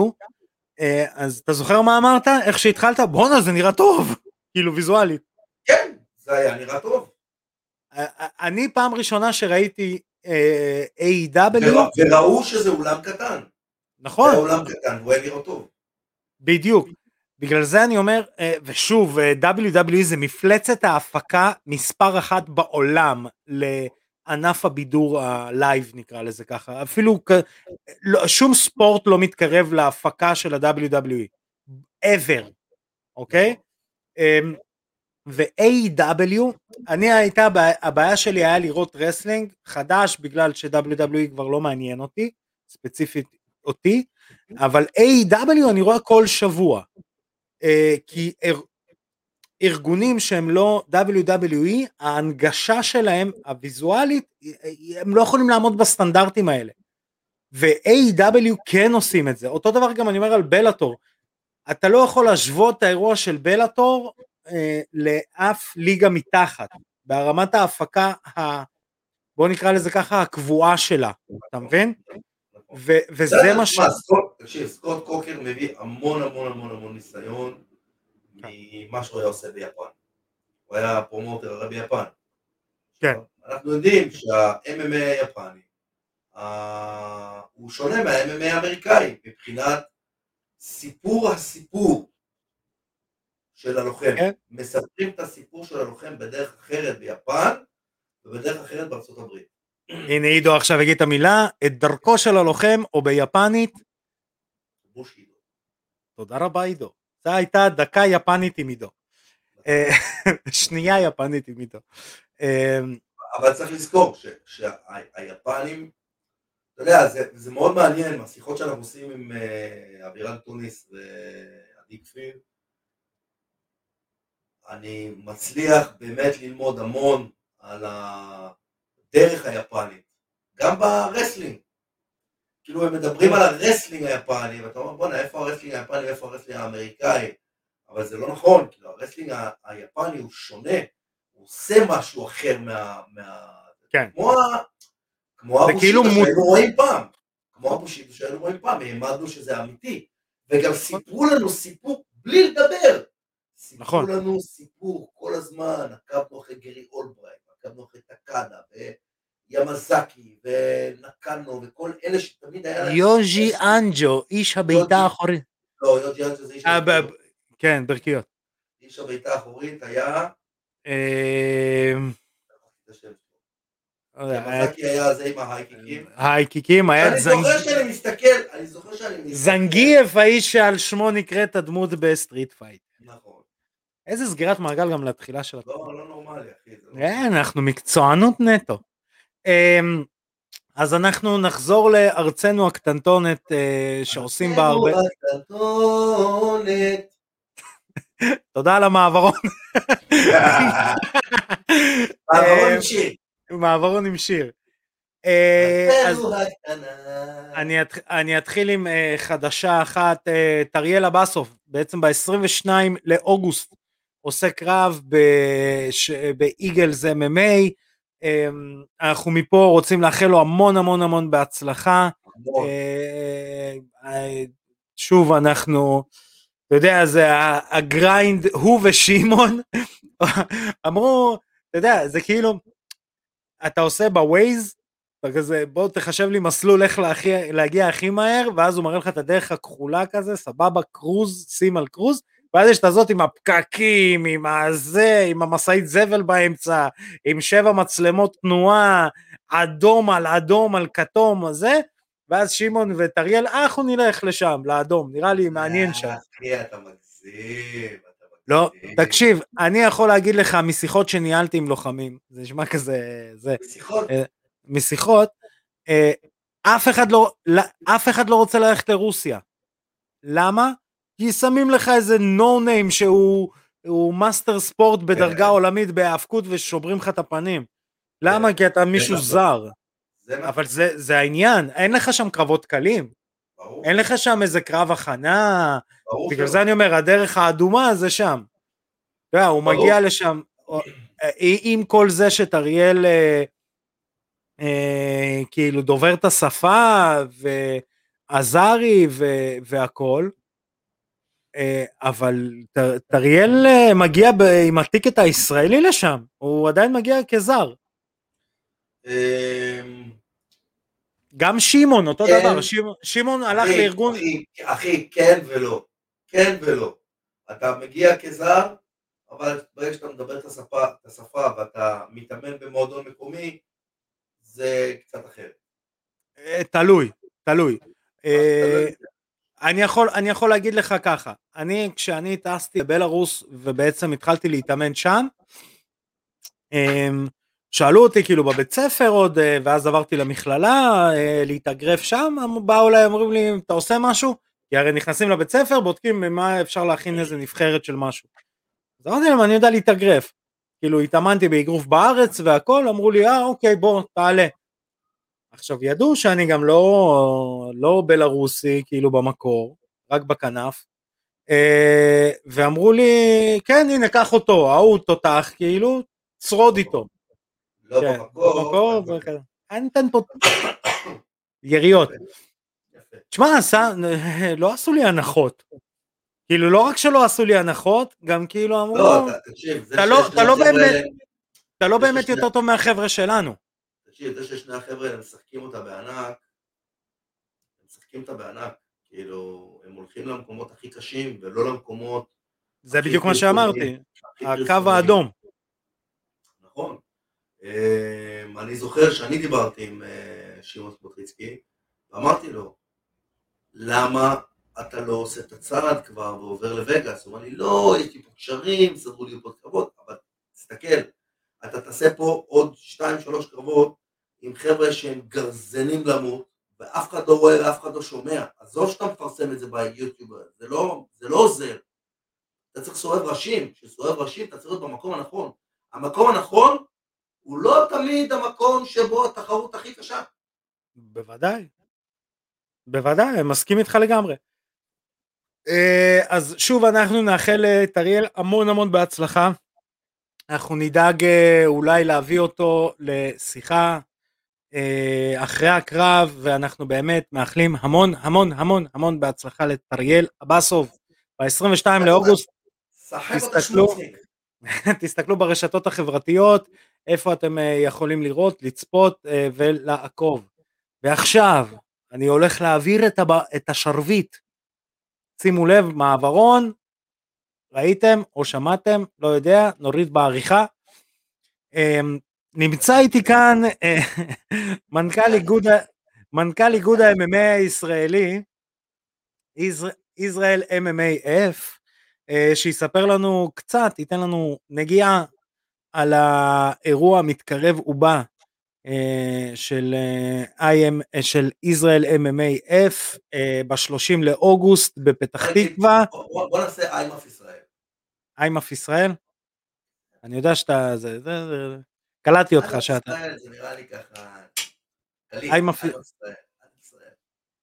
אה, אז אתה זוכר מה אמרת? איך שהתחלת? בואנה זה נראה טוב, כאילו ויזואלית. כן, זה היה נראה טוב. אני פעם ראשונה שראיתי אה, A.E.W, ורא- וראו שזה אולם קטן. נכון, זה אולם קטן, והוא היה נראה טוב. בדיוק. בגלל זה אני אומר, אה, ושוב, אה, WWE זה מפלצת ההפקה מספר אחת בעולם לענף הבידור הלייב נקרא לזה ככה, אפילו. לא, שום ספורט לא מתקרב להפקה של ה-WWE, ever, אוקיי? ו-AW, אני הייתה, הבע- הבעיה שלי היה לראות wrestling חדש בגלל ש-WWE כבר לא מעניין אותי, ספציפית אותי, אבל A.W. אני רואה כל שבוע, אה, כי אר, ארגונים שהם לא WWE, ההנגשה שלהם הוויזואלית, הם לא יכולים לעמוד בסטנדרטים האלה. ו-A.W. כן עושים את זה, אותו דבר גם אני אומר על בלאטור, אתה לא יכול להשוות את האירוע של בלאטור לאף ליגה מתחת, ברמת ההפקה, ה, בוא נקרא לזה ככה, הקבועה שלה, אתה מבין? ו- וזה בסדר, מה ש... תקשיב, סקוט קוקר מביא המון המון המון המון ניסיון כן. ממה שהוא היה עושה ביפן. הוא היה פרומוטר הרי ביפן. כן. אנחנו יודעים שה-MMA היפני אה, הוא שונה מה-MMA האמריקאי מבחינת סיפור הסיפור של הלוחם. כן. מספרים את הסיפור של הלוחם בדרך אחרת ביפן ובדרך אחרת בארצות הברית. הנה עידו עכשיו יגיד את המילה, את דרכו של הלוחם, או ביפנית, בושידו. תודה רבה עידו. זו הייתה דקה יפנית עם עידו. אה, [laughs] שנייה יפנית עם עידו. אה, אבל צריך לזכור שהיפנים, אתה יודע, זה, זה מאוד מעניין, השיחות שאנחנו עושים עם uh, אבירן טוניס ועדי כפיר, אני מצליח באמת ללמוד המון על הדרך היפנית, גם ב wrestling. כאילו הם מדברים על ה wrestling היפני, ואתה אומר בואנה איפה ה wrestling היפני ואיפה ה wrestling האמריקאי, אבל זה לא נכון, כאילו ה wrestling היפני הוא שונה, הוא עושה משהו אחר מה... מה... כן. כמו, ה... כמו הבושידו כאילו שהיינו רואים פעם, כמו הבושידו שהיינו רואים פעם, האמנו שזה אמיתי, וגם סיפרו לנו סיפור בלי לדבר. סיפרו נכון. לנו סיפור כל הזמן, עקבנו אחרי גרי אולברייט, עקבנו אחרי טקאדה, וימזקי, ונקנו, וכל אלה שתמיד היה. יוז'י אנג'ו, איש יוז'י. האחורית. לא, יוג'י אנג'ו זה איש אה, הבעיטה. כן, ברכיות. איש הבעיטה האחורית היה... שלו. לא ימזקי היה זה עם ההייקיקים. ההייקיקים, היה אני זוכר שאני מסתכל, אני זוכר שאני מסתכל. זנגייב, האיש שעל שמו נקראת הדמות בסטריט פייט. איזה סגירת מעגל גם לתחילה של התוכנית. לא, לא נורמלי, אחי. לא- כן, אנחנו מקצוענות נטו. אמ, אז אנחנו נחזור לארצנו הקטנטונת אה, שעושים בה הרבה... הקטנטונת. [laughs] תודה על המעברון. [laughs] מעברון אה, עם שיר. מעברון עם שיר. אה, ארצנו. אני, אתח... אני אתחיל עם חדשה אחת, uh, טריאל אבסוב, בעצם ב-22 לאוגוסט, עושה קרב. באיגלס MMA, um, אנחנו מפה רוצים לאחל לו המון המון המון בהצלחה. אה, אה, שוב אנחנו, אתה יודע, זה ה grind, הוא ושמעון, [laughs] אמרו, אתה יודע, זה כאילו, אתה עושה בווייז, כזה, בוא תחשב לי מסלול איך להכי, להגיע הכי מהר, ואז הוא מראה לך את הדרך הכחולה כזה, סבבה, קרוז, שים על קרוז, ואז יש את הזאת עם הפקקים, עם הזה, עם המשאית זבל באמצע, עם שבע מצלמות תנועה, אדום על אדום על כתום, הזה, ואז שמעון וטריאל, אה, אנחנו נלך לשם, לאדום, נראה לי מעניין שם. אה, אחי, אתה מגזים. לא. תקשיב, אני יכול להגיד לך משיחות שניהלתי עם לוחמים, זה נשמע כזה, זה, שיחות. אה, משיחות, אה, אף אחד לא, לא- אף אחד לא רוצה ללכת לרוסיה. למה? כי שמים לך איזה no name שהוא הוא master sport בדרגה כן. עולמית בהאבקות ושוברים לך את הפנים. למה? כי אתה מישהו. זר. זה אבל זה, זה העניין, אין לך שם קרבות קלים, ברור. אין לך שם איזה קרב הכנה, ברור בגלל. זה אני אומר, הדרך האדומה זה שם. אתה יודע, הוא ברור. מגיע לשם, אה, עם כל זה שטריאל אה, אה, כאילו דובר את השפה, ועזרי והכל, אבל ט- טריאל אה, מגיע ב- עם הטיקט הישראלי לשם, הוא עדיין מגיע כזר. אמ, גם שמעון, אותו כן. דבר, שמעון- הלך אחי, לארגון, אחי, כן ולא. כן ולא. אתה מגיע כזר, אבל ברגע שאתה מדבר את השפה, את השפה ואתה מתאמן במועדון מקומי, זה קצת אחרת. אה, תלוי, תלוי. אני יכול, אני יכול להגיד לך ככה, אני כשאני טסתי לבלארוס ובעצם התחלתי להתאמן שם, אמ, שאלו אותי כאילו בבית ספר עוד, אה, ואז עברתי למכללה אה, להתאגרף שם, אמ- באו אליי, אומרים לי, אתה עושה משהו? כי הרי נכנסים לבית ספר, בודקים מה אפשר להכין איזה נבחרת של משהו. אז אמרתי להם, אני יודע להתאגרף. כאילו התאמנתי באגרוף בארץ והכל, אמרו לי, אה אוקיי בוא תעלה. עכשיו ידעו שאני גם לא, לא בלרוסי כאילו במקור, רק בכנף, אה, ואמרו לי כן הנה קח אותו, ההוא תותח כאילו, צרוד איתו. לא כן, במקור. במקור, אבל- וכזה. אני נותן פה יריות. תשמע, [laughs] לא עשו לי הנחות. כאילו לא רק שלא עשו לי הנחות, גם כאילו אמרו, לא, אתה- לא- אתה לא באמת- לא יותר טוב מהחבר'ה שלנו. תקשיב, זה ששני החבר'ה האלה משחקים אותה בענק, הם משחקים אותה בענק, כאילו, הם הולכים למקומות הכי קשים ולא למקומות זה בדיוק מה שאמרתי, הקו. האדום. נכון. אמ, אני זוכר שאני דיברתי עם אה, שמעון ספוטריצקי, ואמרתי לו, למה אתה לא עושה את הצעד כבר ועובר לווגאס? הוא אומר לי, לא, יש לי פה קשרים, סדרו לי פה קרבות, אבל תסתכל, אתה תעשה פה עוד שתיים, שלוש קרבות עם חבר'ה שהם גרזנים למות, ואף אחד לא רואה ואף אחד לא שומע. עזוב שאתה מפרסם את זה ביוטיוב, זה לא, זה לא עוזר. אתה צריך סובב ראשים, כשסובב ראשים אתה צריך להיות במקום הנכון. המקום הנכון הוא לא תמיד המקום שבו התחרות הכי קשה. בוודאי. בוודאי, מסכים איתך לגמרי. אה, אז שוב אנחנו נאחל לאריאל המון המון בהצלחה. אנחנו נדאג אה, אולי להביא אותו לשיחה אה, אחרי הקרב ואנחנו באמת מאחלים המון המון המון המון בהצלחה לטריאל אבסוב ב-22 לאוגוסט. תסתכלו, [laughs] תסתכללו ברשתות החברתיות איפה אתם יכולים לראות, לצפות ולעקוב. ועכשיו אני הולך להעביר את, הב... את השרביט. שימו לב, מעברון, ראיתם או שמעתם, לא יודע, נוריד בעריכה. נמצא איתי כאן אה, מנכ"ל איגוד, מנכ"ל איגוד ה-MMA הישראלי, ישראל MMAF, אה, שיספר לנו קצת, ייתן לנו נגיעה על האירוע המתקרב ובא אה, של IM, של ישראל MMA F ב-30 לאוגוסט בפתח תקווה. בוא נעשה איימאף ישראל. איימאף ישראל? אני יודע שאתה, זה, זה, זה, קלטתי אותך שאתה. זה נראה לי ככה, איימאף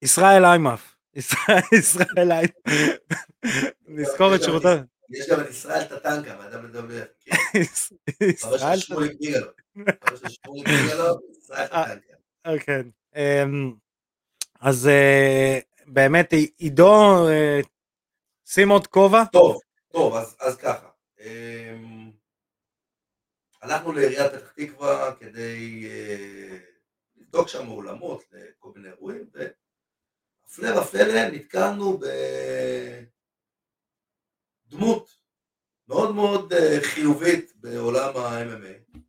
ישראל איימאף. ישראל איימאף. נזכור את שירותיו. יש גם את ישראל טטנקה, ואתה מדבר. [laughs] ישראל טטנקה. אה, כן. אמ, אז אה, באמת עידו, אה, שים עוד כובע. טוב, טוב, אז ככה. הלכנו לעיריית פתח תקווה כדי לבדוק שם אולמות לכל מיני אירועים, והפלא ופלא נתקלנו בדמות מאוד מאוד חיובית בעולם ה-MMA.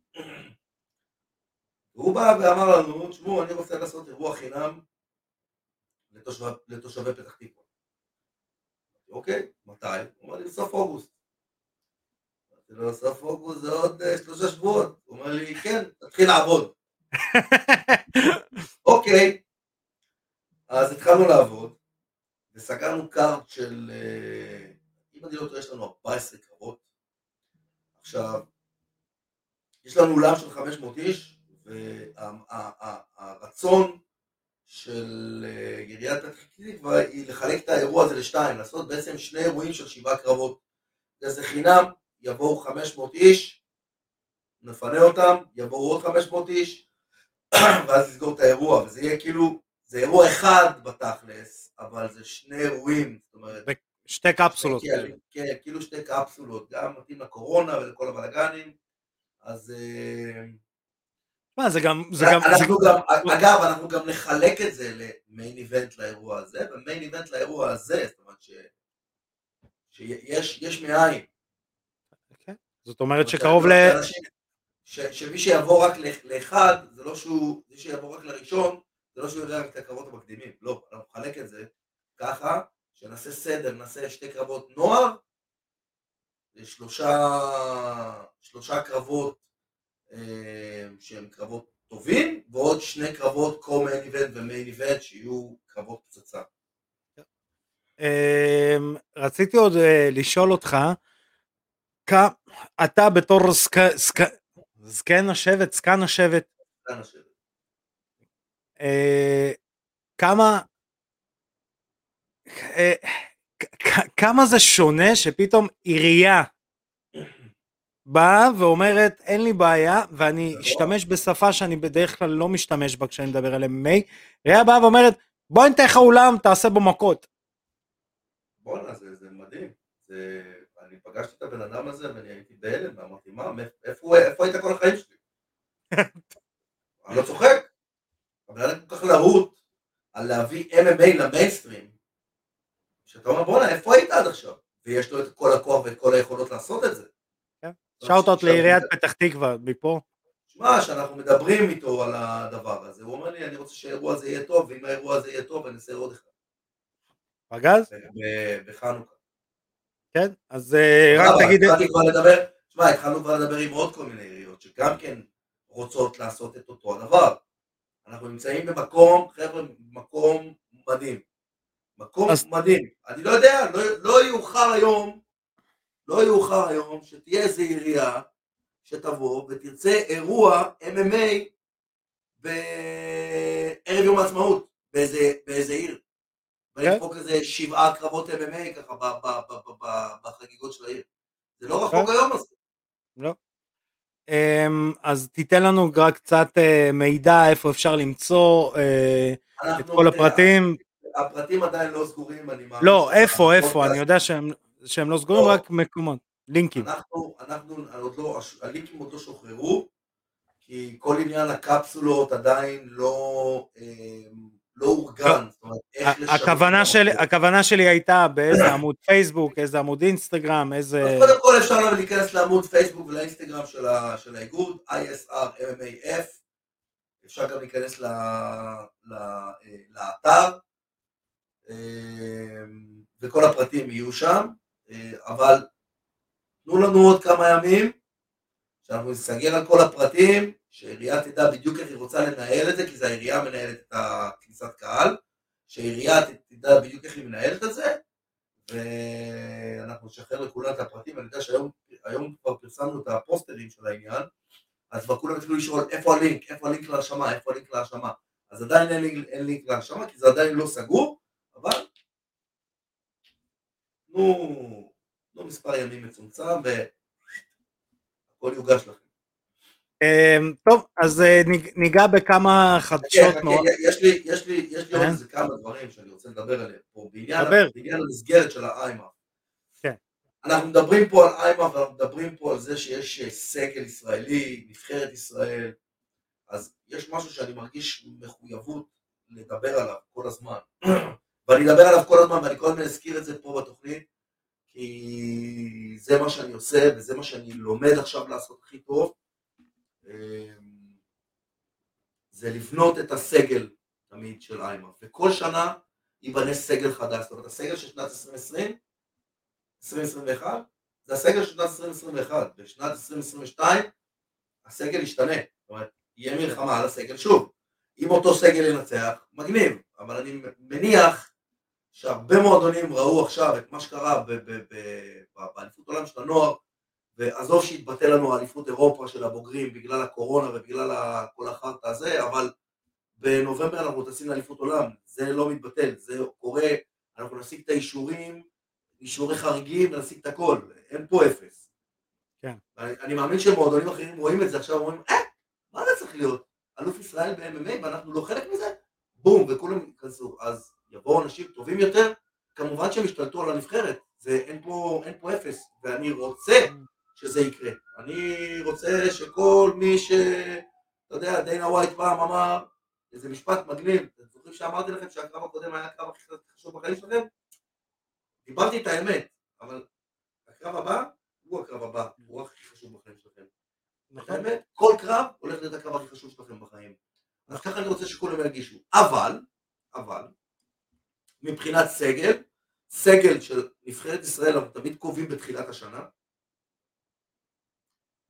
והוא בא ואמר לנו, תשמעו, אני רוצה לעשות אירוע חינם לתושב, לתושבי פתח תקווה. אוקיי, מתי? הוא אומר לי, בסוף אוגוסט. אמרתי לו, סוף אוגוסט זה עוד uh, שלושה שבועות. הוא אומר לי, כן, תתחיל לעבוד. [laughs] אוקיי, אז התחלנו לעבוד, וסגרנו קארט של, uh, אם אני לא טועה, יש לנו 14 קרבות. עכשיו, יש לנו אולם של 500 איש, והרצון של אה, עיריית פתח תקווה היא לחלק את האירוע הזה לשתיים, לעשות בעצם שני אירועים של שבעה קרבות. זה חינם, יבואו 500 איש, נפנה אותם, יבואו עוד 500 איש, [clears throat] ואז נסגור את האירוע, וזה יהיה כאילו, זה אירוע אחד בתכלס, אבל זה שני אירועים, זאת אומרת... שתי קפסולות. כן, כן, כאילו שתי קפסולות, גם מתאים לקורונה ולכל הבלאגנים, אז... אה, מה, זה גם... זה גם, אנחנו זה... גם אגב, אנחנו גם נחלק את זה למיין איבנט לאירוע הזה, ומיין איבנט לאירוע הזה, זאת אומרת ש... שיש יש מאין. זאת אומרת שקרוב ל... ש, שמי שיבוא רק לאחד, זה לא שהוא, מי שיבוא רק לראשון, זה לא שהוא יודע רק את הקרבות המקדימים, לא, אנחנו נחלק את זה ככה, שנעשה סדר, נעשה שתי קרבות נוער, שלושה, שלושה קרבות אה, שהם קרבות טובים, ועוד שני קרבות קו-מיין איבנט ומיין איבנט שיהיו קרבות פצצה. אמ, רציתי עוד אה, לשאול אותך, אתה בתור זקן השבט, זקן השבט, אה, כמה כמה זה שונה שפתאום עירייה באה ואומרת אין לי בעיה ואני אשתמש בשפה שאני בדרך כלל לא משתמש בה כשאני מדבר על MMA, ראייה באה ואומרת בוא ניתן לך אולם תעשה בו מכות. בואנה זה, זה מדהים, זה, פגשתי את הבן אדם הזה ואני הייתי בהלם ואמרתי מה, איפה, איפה היית כל החיים שלי? [laughs] אני לא צוחק, הבן אדם כל כך להוט על להביא MMA למיינסטרים, שאתה אומר בואנה איפה היית עד עכשיו? ויש לו את כל הכוח ואת כל היכולות לעשות את זה. שאוטות לעיריית פתח תקווה מפה. שמע, שאנחנו מדברים איתו על הדבר הזה, הוא אומר לי, אני רוצה שהאירוע הזה יהיה טוב, ואם האירוע הזה יהיה טוב, אני אעשה עוד אחד. פגז? בחנוכה. כן, אז אה, רק תגיד, התחלתי כבר לדבר, תשמע, התחלנו כבר לדבר עם עוד כל מיני עיריות שגם כן רוצות לעשות את אותו הדבר. אנחנו נמצאים במקום, חבר'ה, מקום מדהים. מקום אז- מדהים. אני לא יודע, לא, לא יאוחר היום, לא יאוחר היום שתהיה איזו עירייה שתבוא ותרצה אירוע MMA בערב יום העצמאות באיזה, באיזה עיר. ולדפוק איזה שבעה קרבות MMA ככה בחגיגות של העיר. זה לא רחוק היום הזה. אמ, אז תיתן לנו רק קצת אה, מידע איפה אפשר למצוא אה, את כל הפרטים. הפרטים עדיין לא סגורים, אני מאמין. לא, איפה, איפה. אני יודע שהם לא סגורים, לא. רק מקומות, לינקים. אנחנו, אנחנו, עוד לא, הלינקים עוד לא שוחררו, כי כל עניין הקפסולות עדיין לא, אה, לא אורגן. זאת אומרת, איך ה- לשנות הכוונה המקום. הכוונה שלי הייתה באיזה עמוד פייסבוק, איזה עמוד אינסטגרם, איזה... קודם כל אפשר לנו להיכנס לעמוד פייסבוק ולאינסטגרם של, ה, של האיגוד, ISR MMAF, אפשר גם להיכנס ל, ל, אה, לאתר, אה, וכל הפרטים יהיו שם, אה, אבל תנו לנו עוד כמה ימים, שאנחנו נסגר על כל הפרטים, שהעירייה תדע בדיוק איך היא רוצה לנהל את זה, כי זה העירייה מנהלת את הכניסת קהל, שהעירייה תדע בדיוק איך היא מנהלת את זה, ואנחנו נשחרר לכולם את הפרטים, אני יודע שהיום היום כבר פרסמנו את הפוסטרים של העניין, אז כבר כולם התחילו לשאול איפה הלינק, איפה הלינק להרשמה, איפה הלינק להרשמה, אז עדיין אין לינק, אין לינק להרשמה, כי זה עדיין לא סגור, אבל תנו מספר ימים מצומצם והכל יוגש לכם. אמ, טוב, אז אה, ניג- ניגע בכמה חדשות חכה, מאוד. יש לי, יש לי, עוד כן. איזה כמה דברים שאני רוצה לדבר עליהם פה. בעניין המסגרת של האיימה. כן. אנחנו מדברים פה על איימה ואנחנו מדברים פה על זה שיש אה, סגל ישראלי, נבחרת ישראל, אז יש משהו שאני מרגיש מחויבות לדבר עליו כל הזמן. [clears throat] ואני אדבר עליו כל הזמן ואני כל הזמן אזכיר את זה פה בתוכנית, כי זה מה שאני עושה וזה מה שאני לומד עכשיו לעשות הכי טוב. זה לבנות את הסגל תמיד של איימה, וכל שנה ייבנה סגל חדש, זאת אומרת הסגל של שנת 2020, 2021, זה הסגל של שנת 2021, בשנת 2022 הסגל ישתנה, זאת אומרת יהיה מלחמה על הסגל שוב, אם אותו סגל ינצח, מגניב, אבל אני מניח שהרבה מועדונים ראו עכשיו את מה שקרה באליפות עולם של הנוער, ועזוב שהתבטל לנו אליפות אירופה של הבוגרים בגלל הקורונה ובגלל כל החרטא הזה, אבל בנובמבר אנחנו טסים לאליפות עולם, זה לא מתבטל, זה קורה, אנחנו נשיג את האישורים, אישורי חריגים, נשיג את הכל, אין פה אפס. כן. אני, אני מאמין שמועדונים אחרים רואים את זה עכשיו, אומרים, אה, מה זה צריך להיות? אלוף ישראל ב-MMA ואנחנו לא חלק מזה? בום, וכולם ייכנסו. אז יבואו אנשים טובים יותר, כמובן שהם ישתלטו על הנבחרת, זה, אין, פה, אין פה אפס, ואני רוצה שזה יקרה. אני רוצה שכל מי ש... אתה יודע, דיינה ווייט פעם אמר, איזה משפט מגניב, אתם זוכרים שאמרתי לכם שהקרב הקודם היה הקרב הכי חשוב בחיים שלכם? דיברתי את האמת, אבל הקרב הבא הוא הקרב הבא, הוא הכי חשוב בחיים שלכם. את נכון. האמת, כל קרב הולך להיות הקרב הכי חשוב שלכם בחיים. אז ככה אני רוצה שכולם ירגישו. אבל, אבל, מבחינת סגל, סגל של נבחרת ישראל אנחנו תמיד קובעים בתחילת השנה,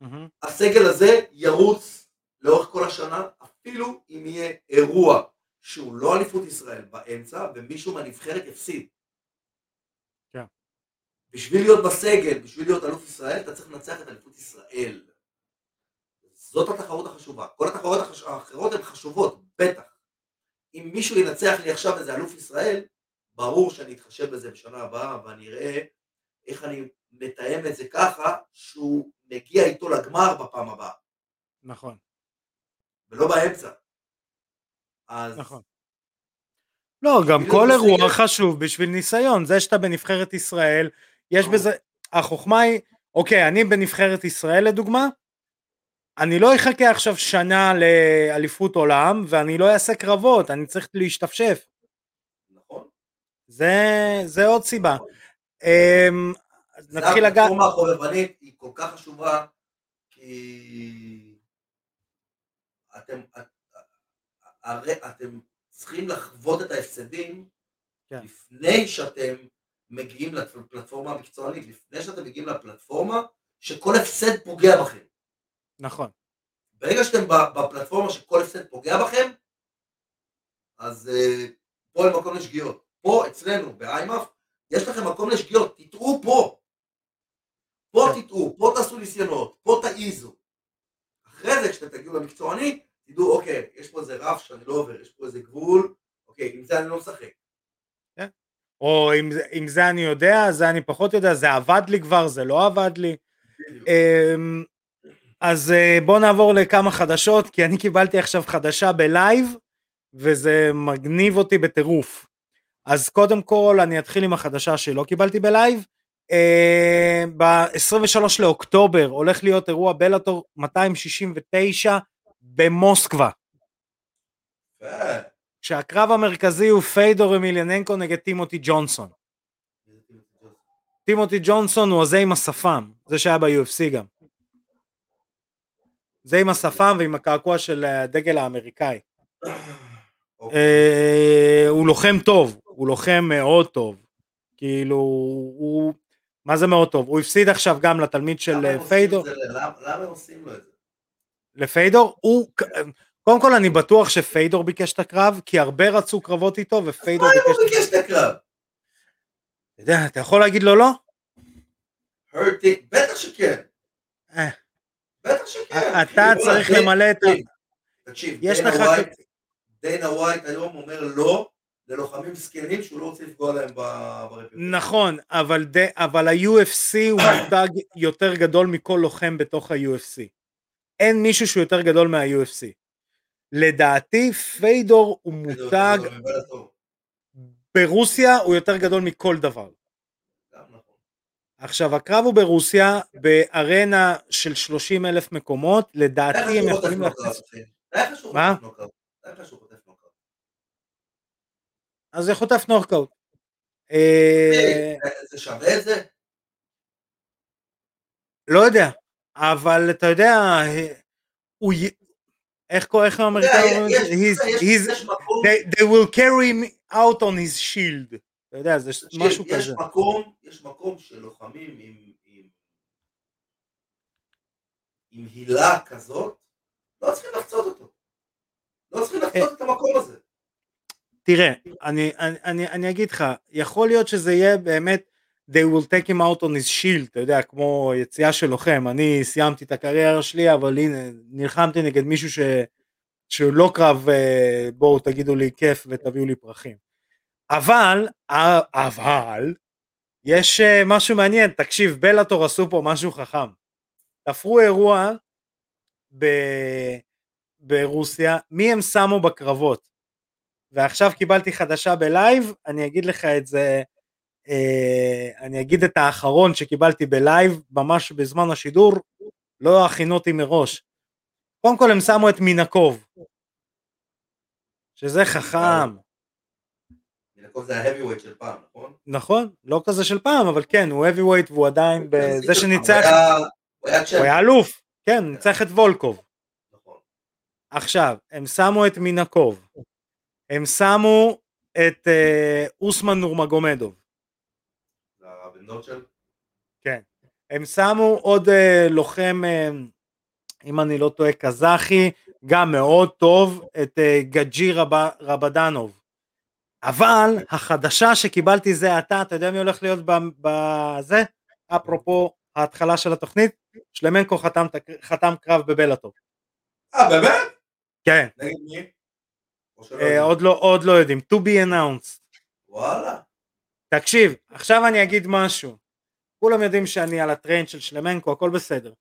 מהמם. הסגל הזה ירוץ לאורך כל השנה, אפילו אם יהיה אירוע שהוא לא אליפות ישראל באמצע, ומישהו מהנבחרת יפסיד. כן. בשביל להיות בסגל, בשביל להיות אלוף ישראל, אתה צריך לנצח את אליפות ישראל. זאת התחרות החשובה. כל התחרות החש... האחרות הן חשובות, בטח. אם מישהו ינצח לי עכשיו איזה אלוף ישראל, ברור שאני אתחשב בזה בשנה הבאה, ואני אראה איך אני מתאם את זה ככה, שהוא מגיע איתו לגמר בפעם הבאה, נכון, ולא באמצע. אז נכון. לא, גם בשביל כל אירוע בסגל- חשוב בשביל ניסיון, זה שאתה בנבחרת ישראל, יש. בזה, החוכמה היא, אוקיי, אני בנבחרת ישראל לדוגמה, אני לא אחכה עכשיו שנה לאליפות עולם, ואני לא אעשה קרבות, אני צריך להשתפשף. נכון. זה, זה עוד סיבה. נכון. אמ, אז נתחיל לגעת, הפלטפורמה החובבנית היא כל כך חשובה, כי אתם, הרי אתם צריכים לחוות את ההפסדים כן. לפני שאתם מגיעים לפלטפורמה המקצוענית, לפני שאתם מגיעים לפלטפורמה שכל הפסד פוגע בכם. נכון. ברגע שאתם בפלטפורמה שכל הפסד פוגע בכם, אז uh, פה אין מקום לשגיאות. פה אצלנו, באיימאף, יש לכם מקום לשגיאות, תטעו פה. פה כן. תטעו, פה תעשו ניסיונות, פה תעיזו. אחרי זה, כשאתם תגיעו למקצועני, תדעו, אוקיי, יש פה איזה רף שאני לא עובר, יש פה איזה גבול, אוקיי, עם זה אני לא משחק. או אם, אם זה אני יודע, זה אני פחות יודע, זה עבד לי כבר, זה לא עבד לי. בדיוק. אמ, אז אה, בואו נעבור לכמה חדשות, כי אני קיבלתי עכשיו חדשה בלייב, וזה מגניב אותי בטירוף. אז קודם כל אני אתחיל עם החדשה שלא קיבלתי בלייב. ב-23 לאוקטובר הולך להיות אירוע בלאטור 269 במוסקבה. שהקרב המרכזי הוא פיידור אמיליאננקו נגד טימותי ג'ונסון. טימותי ג'ונסון הוא הזה עם השפם, זה שהיה ב-UFC גם. זה עם השפם ועם הקעקוע של הדגל האמריקאי. אה, הוא לוחם טוב, הוא לוחם מאוד טוב. כאילו, הוא... מה זה מאוד טוב? הוא הפסיד עכשיו גם לתלמיד של למה אה, פיידור. זה למה למה עושים לו את זה? לפיידור, הוא... קודם כל אני בטוח שפיידור ביקש את הקרב, כי הרבה רצו קרבות איתו, ופיידור מה אם ביקש... הוא ביקש את הקרב? אתה יודע, אתה יכול להגיד לו לא? הרטי, בטח שכן. אה. בטח שכן. אתה צריך למלא את ה... תקשיב, דיינה ווייט היום אומר לא ללוחמים זקנים שהוא לא רוצה לפגוע להם ב- ברפורמה. נכון, אבל, ד... אבל ה-UFC הוא [coughs] מותג יותר גדול מכל לוחם בתוך ה-UFC. אין מישהו שהוא יותר גדול מה-UFC. לדעתי פיידור הוא מותג. ברוסיה הוא יותר גדול מכל דבר. נכון. עכשיו הקרב הוא ברוסיה, בארנה של 30 אלף מקומות, לדעתי הם יכולים להכניס... מה? חוטף נוקאוט? איך שהוא חוטף נוקאוט? אז זה חוטף נורקאוט. אה, זה- שווה את זה? לא יודע, אבל אתה יודע, הוא... איך האמריקאים אומרים? they, will carry me out on his shield. אתה יודע, זה משהו יש כזה. יש מקום שלוחמים עם, עם, עם הילה כזאת, לא צריכים לחצות אותו. לא צריכים לחצות את המקום הזה. תראה, אני, אני, אני, אני אגיד לך, יכול להיות שזה יהיה באמת, they will take him out on his shield, אתה יודע, כמו יציאה של לוחם, אני סיימתי את הקריירה שלי, אבל הנה, נלחמתי נגד מישהו ש, שהוא לא קרב, אה, בואו תגידו לי כיף ותביאו לי פרחים. אבל, א- אבל, יש אה, משהו מעניין, תקשיב, בלאטור עשו פה משהו חכם. תפרו אירוע ב, ברוסיה, מי הם שמו בקרבות? ועכשיו קיבלתי חדשה בלייב, אני אגיד לך את זה, אה, אני אגיד את האחרון שקיבלתי בלייב, ממש בזמן השידור, לא הכינותי מראש. קודם כל הם שמו את מינקוב, שזה חכם, ינקוב זה ה heavy של פעם, נכון? נכון? לא כזה של פעם, אבל כן, הוא heavyweight והוא עדיין בזה שניצח, הוא היה- אלוף, כן, ניצח את וולקוב. נכון. עכשיו, הם שמו את מינקוב, הם שמו את אה, אוסמן נורמגומדוב, זה דוד של... הם שמו עוד אה, לוחם, אה, אם אני לא טועה, קזחי, גם מאוד טוב, את אה, גג'י רב, רבדנוב. אבל החדשה שקיבלתי זה עתה, אתה יודע מי הולך להיות בזה? אפרופו ההתחלה של התוכנית, שלמנקו חתם, חתם קרב בבלאטור. אה, באמת? כן, נגד מי? או שלא אה, יודעים? עוד, לא, עוד לא יודעים, to be announced. וואלה. תקשיב, עכשיו אני אגיד משהו. כולם יודעים שאני על הטריין של שלמנקו, הכל בסדר.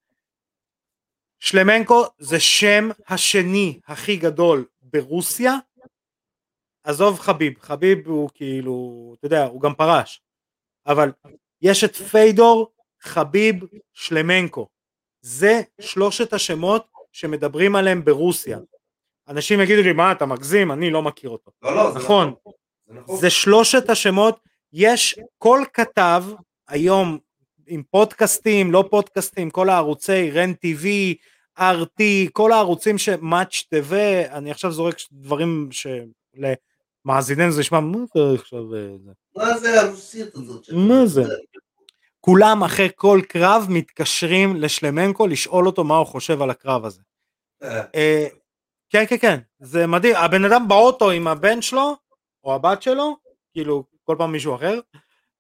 שלמנקו זה שם השני הכי גדול ברוסיה. עזוב חביב, חביב הוא כאילו, אתה יודע, הוא גם פרש. אבל יש את פיידור, חביב, שלמנקו. זה שלושת השמות שמדברים עליהם ברוסיה. אנשים יגידו לי, מה אתה מגזים, אני לא מכיר אותו. לא, לא, זה נכון. זה נכון. זה שלושת השמות, יש כל כתב היום עם פודקאסטים, לא פודקאסטים, כל הערוצי רן טיווי, RT, כל הערוצים שמאץ' טווה, אני עכשיו זורק דברים ש... ל- מאזיננו זה נשמע, מה זה עכשיו... אה, זה?" מה זה הרוסית הזאת? מה זה? כולם אחרי כל קרב מתקשרים לשלמנקו לשאול אותו מה הוא חושב על הקרב הזה. כן כן כן זה מדהים הבן אדם באוטו עם הבן שלו או הבת שלו כאילו כל פעם מישהו אחר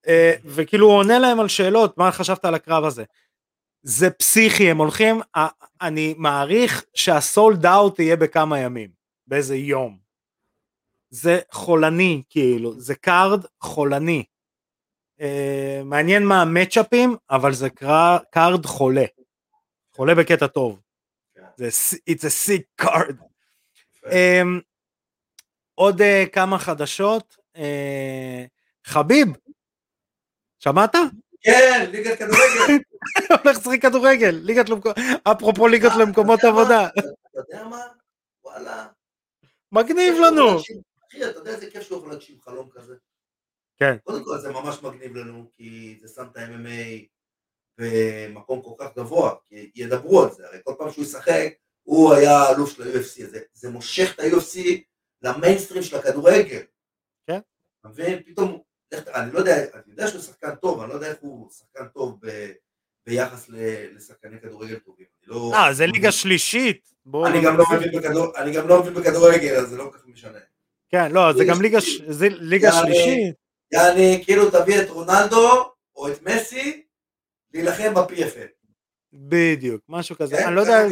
אה, וכאילו הוא עונה להם על שאלות מה חשבת על הקרב הזה. זה פסיכי הם הולכים אני מעריך שה sold out יהיה בכמה ימים באיזה יום. זה חולני כאילו זה card חולני. אה, מעניין מה ה matchup ים אבל זה car- card חולה. חולה בקטע טוב. כן. זה ס- it's a sick card. אמ, עוד אה, כמה חדשות, אה, חביב, שמעת? כן, ליגת כדורגל. [laughs] הולך לשחק כדורגל, ליגת למקומות, אפרופו ליגות למקומות? עבודה, אתה יודע מה? וואלה. מגניב לנו. אחי, אתה יודע איזה כיף שהוא יכול להגשים חלום כזה? כן. קודם כל זה ממש מגניב לנו, כי זה שם את ה-MMA במקום כל כך גבוה, כי ידברו על זה, הרי כל פעם שהוא ישחק, הוא היה האלוף של ה-UFC, זה, זה מושך את ה-UFC למיינסטרים של הכדורגל. כן. אתה מבין? פתאום, אני לא יודע, אני יודע שהוא שחקן טוב, אני לא יודע איך הוא שחקן טוב ב, ביחס לשחקני כדורגל טובים. לא... אה, זה ליגה שלישית. אני לא גם לא בכדור- אני גם לא מבין בכדורגל, אז זה לא כל כך משנה. כן, לא, זה גם ליגה זה ליגה שלישית. יעני, כאילו תביא את רונלדו או את מסי להילחם ב-PFL. בדיוק, משהו כזה. כן? אני לא יודע?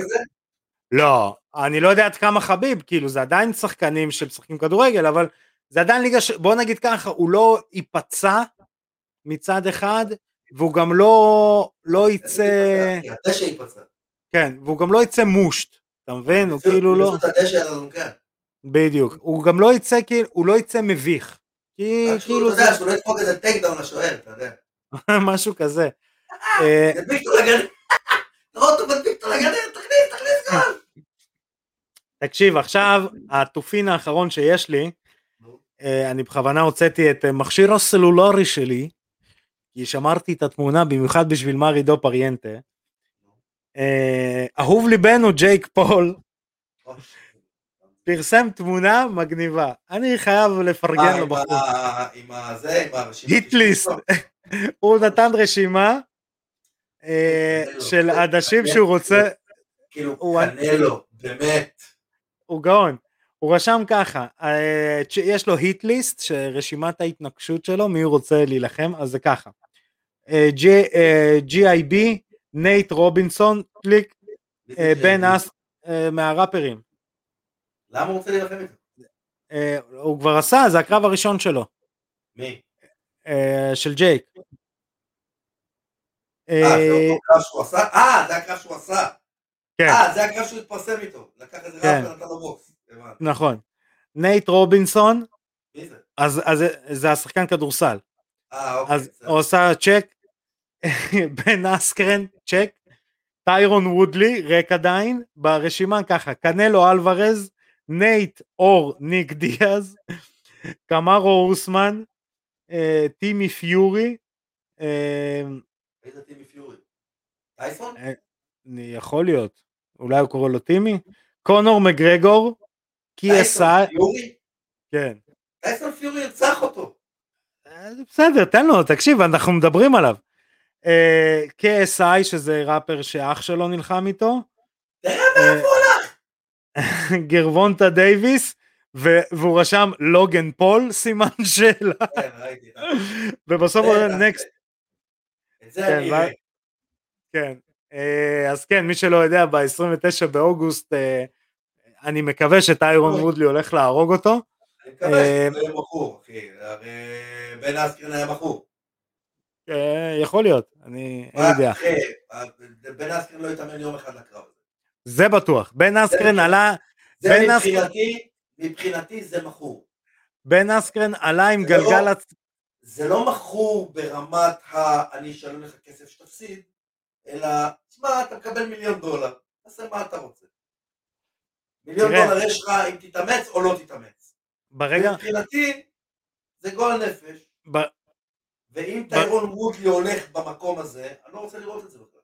לא, אני לא יודע עד כמה חביב, כאילו זה עדיין שחקנים שמשחקים כדורגל, אבל זה עדיין ליגה, ש... בוא נגיד ככה, הוא לא ייפצע מצד אחד, והוא גם לא, לא יצא, כי הדשא ייפצע. כן, והוא גם לא יצא מושט, אתה מבין? הוא כאילו לא, אלונקה. בדיוק, הוא גם לא יצא, כאילו, הוא לא יצא מביך, כי כאילו אתה יודע, שהוא לא ידפוק איזה takedown לשוער, אתה יודע. [laughs] משהו כזה. [laughs] אה, [laughs] אותו מדביק אותו לגדר, תכניס, תכניס גול. תקשיב, עכשיו התופין האחרון שיש לי. אה, אני בכוונה הוצאתי את אה, מכשיר הסלולרי שלי, כי שמרתי את התמונה במיוחד בשביל מרידו פריאנטה. אה, אהוב ליבנו ג'ייק פול פרסם תמונה מגניבה, אני חייב לפרגן לו בחוץ. עם הזה, עם הרשימה. היט ליסט. [laughs] הוא נתן רשימה אה, של אנשים שהוא רוצה, כאילו, הוא- קנלו, באמת. הוא גאון. הוא רשם ככה, אה, יש לו היט ליסט, שרשימת ההתנגשות שלו, מי הוא רוצה להילחם, אז זה ככה. אה, אה, GIB, נייט רובינסון, קליק, אה? בן אס, אה, מהראפרים. למה הוא רוצה להילחם איתו? אה, הוא כבר עשה, זה הקרב הראשון שלו, מי? אה, של ג'ייק. אה, זה אה, אותו קרב שהוא עשה? אה, זה הקרב שהוא עשה. כן. אה, זה הקרב שהוא התפרסם איתו. לקח איזה כן. רב ונתן לו בוקס. נכון. נייט רובינסון, מי זה? אז, אז זה- השחקן כדורסל. אה, אוקיי. אז. הוא עושה צ'ק, [laughs] בן אסקרן, צ'ק, טיירון וודלי, ריק עדיין, ברשימה ככה, קנלו אלוורז, נייט אור ניק דיאז, קמרו אוסמן, אה, טימי פיורי, אה, איזה טימי פיורי? טייסון? אני- יכול להיות, אולי הוא קורא לו טימי, קונור מגרגור, טייסון KSI, פיורי? כן, טייסון פיורי ירצח אותו. אה, בסדר, תן לו, תקשיב, אנחנו מדברים עליו. אה, KSI, שזה ראפר שאח שלו נלחם איתו, תראה אה, מאיפה הוא הלך. [laughs] ג'רוונטה דייוויס, והוא רשם לוגן פול, סימן [laughs] שאלה, כן. ובסוף הוא אומר. next, כן, אה, אז כן, מי שלא יודע, ב-29 באוגוסט, אה, אני מקווה שטיירון. וודלי הולך להרוג אותו. אני מקווה אה, שזה יהיה מכור, אחי. הרי בן אסקרן היה מכור. יכול להיות, אני אין לי דעה. בן אסקרן לא יתאמן יום אחד לקרב הזה. זה בטוח. בן אסקרן עלה, זה מבחינתי, מבחינתי זה מכור. בן אסקרן עלה עם גלגל... לא- הצ- זה לא מכור ברמת ה... אני אשלם לך כסף שתפסיד, אלא, תשמע, אתה מקבל מיליון דולר, תעשה מה אתה רוצה. מיליון. דולר יש לך אם תתאמץ או לא תתאמץ. ברגע, מבחינתי, זה גועל נפש, ב- ואם טיירון וודלי הולך במקום הזה, אני לא רוצה לראות את זה בכלל.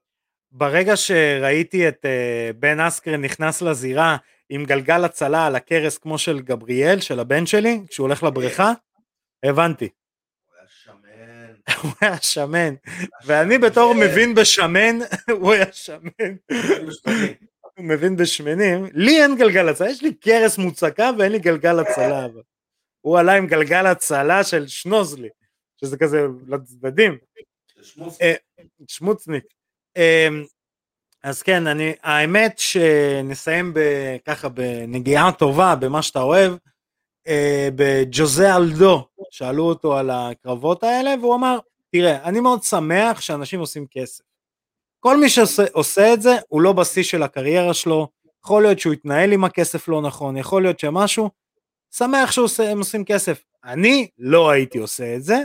ברגע שראיתי את אה, בן אסקרן נכנס לזירה עם גלגל הצלה על הכרס כמו של גבריאל, של הבן שלי, כשהוא הולך לבריכה, הבנתי. הוא היה שמן. ואני בתור מבין בשמן, [laughs] הוא היה שמן. הוא מבין בשמנים, לי אין גלגל הצלה, יש לי קרס מוצקה ואין לי גלגל הצלה. הוא עלה עם גלגל הצלה של שנוזלי, שזה כזה לצדדים, אה, שמוצניק. אמ, אז כן, אני, האמת שנסיים ככה בנגיעה טובה במה שאתה אוהב, אה, בג'וזה אלדו, שאלו אותו על הקרבות האלה, והוא אמר, תראה, אני מאוד שמח שאנשים עושים כסף. כל מי שעושה את זה הוא לא בשיא של הקריירה שלו, יכול להיות שהוא יתנהל עם הכסף לא נכון, יכול להיות שמשהו, שמח שהם עושים כסף. אני לא הייתי עושה את זה.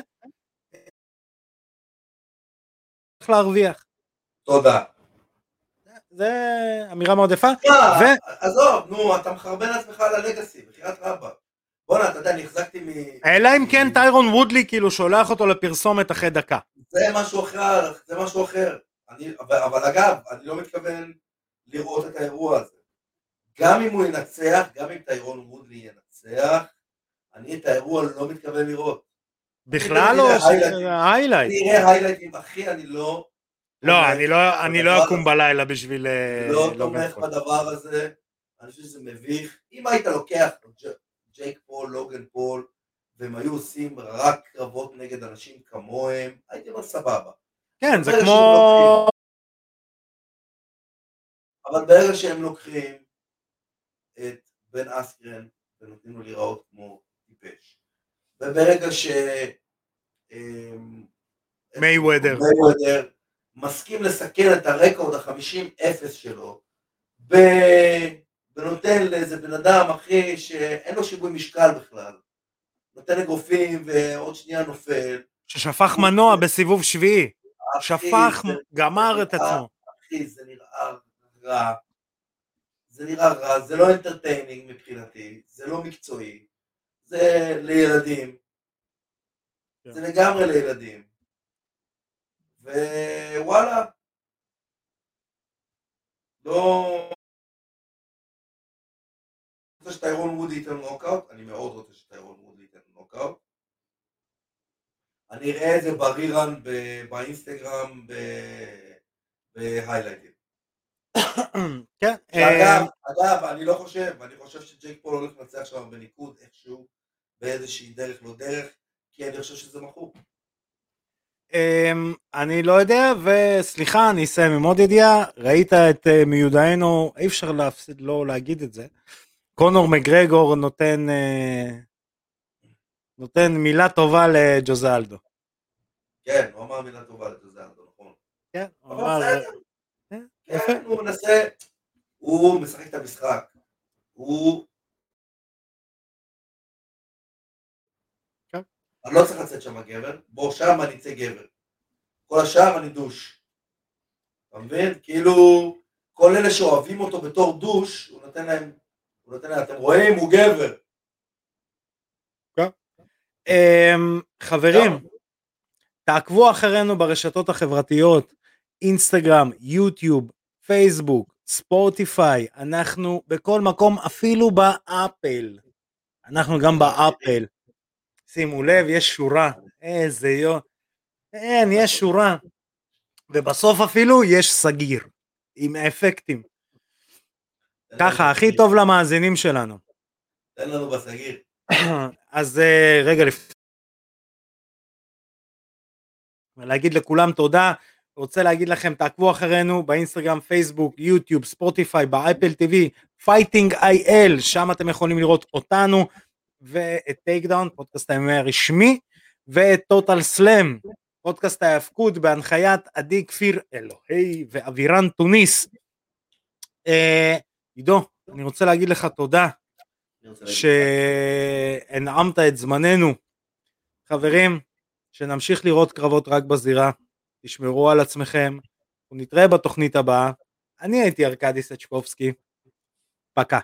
צריך להרוויח. תודה. זה אמירה מאוד יפה. ו... עזוב, נו, אתה מחרבן לעצמך על הלגאסי, בחירת רבא. בואנה, אתה יודע, אני החזקתי מ... אלא אם כן טיירון וודלי כאילו שולח אותו לפרסומת אחרי דקה. זה משהו אחר, זה משהו אחר. אני, אבל, אבל אגב, אני לא מתכוון לראות את האירוע הזה. גם אם הוא ינצח, גם אם טיירון וודלי ינצח, אני את האירוע לא מתכוון לראות. בכלל לא, highlight. אני אראה היילייטים, אחי, אני לא... לא, אני לא, לא אקום בלילה בשביל... אה, לא תומך בדבר הזה, אני חושב שזה מביך. אם היית לוקח ג'ייק פול, לוגן פול, והם היו עושים רק קרבות נגד אנשים כמוהם, הייתי אומר סבבה. כן, זה כמו... אבל ברגע שהם לוקחים את בן אסקרן ונותנים לו להיראות כמו טיפש, וברגע ש... מיי וודר מסכים לסכן את הרקורד החמישים אפס שלו ונותן לאיזה בן אדם אחי שאין לו שיווי משקל בכלל נותן אגרופים ועוד שנייה נופל ששפך מנוע בסיבוב שביעי שפך, גמר את עצמו. אחי, זה נראה רע. זה נראה רע, זה לא entertaining מבחינתי, זה לא מקצועי, זה לילדים. כן. זה לגמרי לילדים. ווואלה, לא... רוצה שטיירון וודלי ייתן נוקאוט, אני מאוד רוצה שטיירון וודלי ייתן נוקאוט. אני אראה את זה ב rerun באינסטגרם בהיילייטים. כן. אגב, אגב, אני לא חושב, אני חושב שג'ייק פול הולך לנצח שם בניקוד איכשהו, באיזושהי דרך לא דרך, כי אני חושב שזה מכור. אמ, אני לא יודע, וסליחה, אני אסיים עם עוד ידיעה, ראית את אה, מיודענו, אי אפשר להפסיד לא להגיד את זה, קונור מגרגור נותן אה, נותן מילה טובה לג'וזלדו. כן, הוא אמר מילה טובה לג'וזלדו, נכון. כן, הוא אמר... כן, כן הוא מנסה, הוא משחק את המשחק. הוא... כן. אני לא צריך לצאת שם גבר, בוא שם אני אצא גבר. כל השאר אני דוש. אתה מבין? כאילו, כל אלה שאוהבים אותו בתור דוש, הוא נותן להם, אתם רואים? הוא גבר. Um, חברים, תעקבו אחרינו ברשתות החברתיות, אינסטגרם, יוטיוב, פייסבוק, ספורטיפיי, אנחנו בכל מקום, אפילו באפל. אנחנו גם באפל. שימו לב, יש שורה. איזה יו... אין, יש שורה. ובסוף אפילו יש סגיר, עם אפקטים. ככה, הכי טוב למאזינים שלנו. תן לנו בסגיר. [clears throat] אז אה, רגע לפני... להגיד לכולם תודה, רוצה להגיד לכם תעקבו אחרינו באינסטגרם, פייסבוק, יוטיוב, ספוטיפיי, באפל טיווי, Fighting IL, שם אתם יכולים לראות אותנו ואת טייק דאון, פודקאסט ה MMA הרשמי, ואת טוטל סלאם, פודקאסט ההאבקות בהנחיית עדי כפיר אלוהי ואבירן תוניס. אה, עידו, אני רוצה להגיד לך תודה שהנעמת את זמננו. חברים, שנמשיך לראות קרבות רק בזירה, תשמרו על עצמכם, נתראה בתוכנית הבאה. אני הייתי ארקדי סצ'קובסקי, פקה.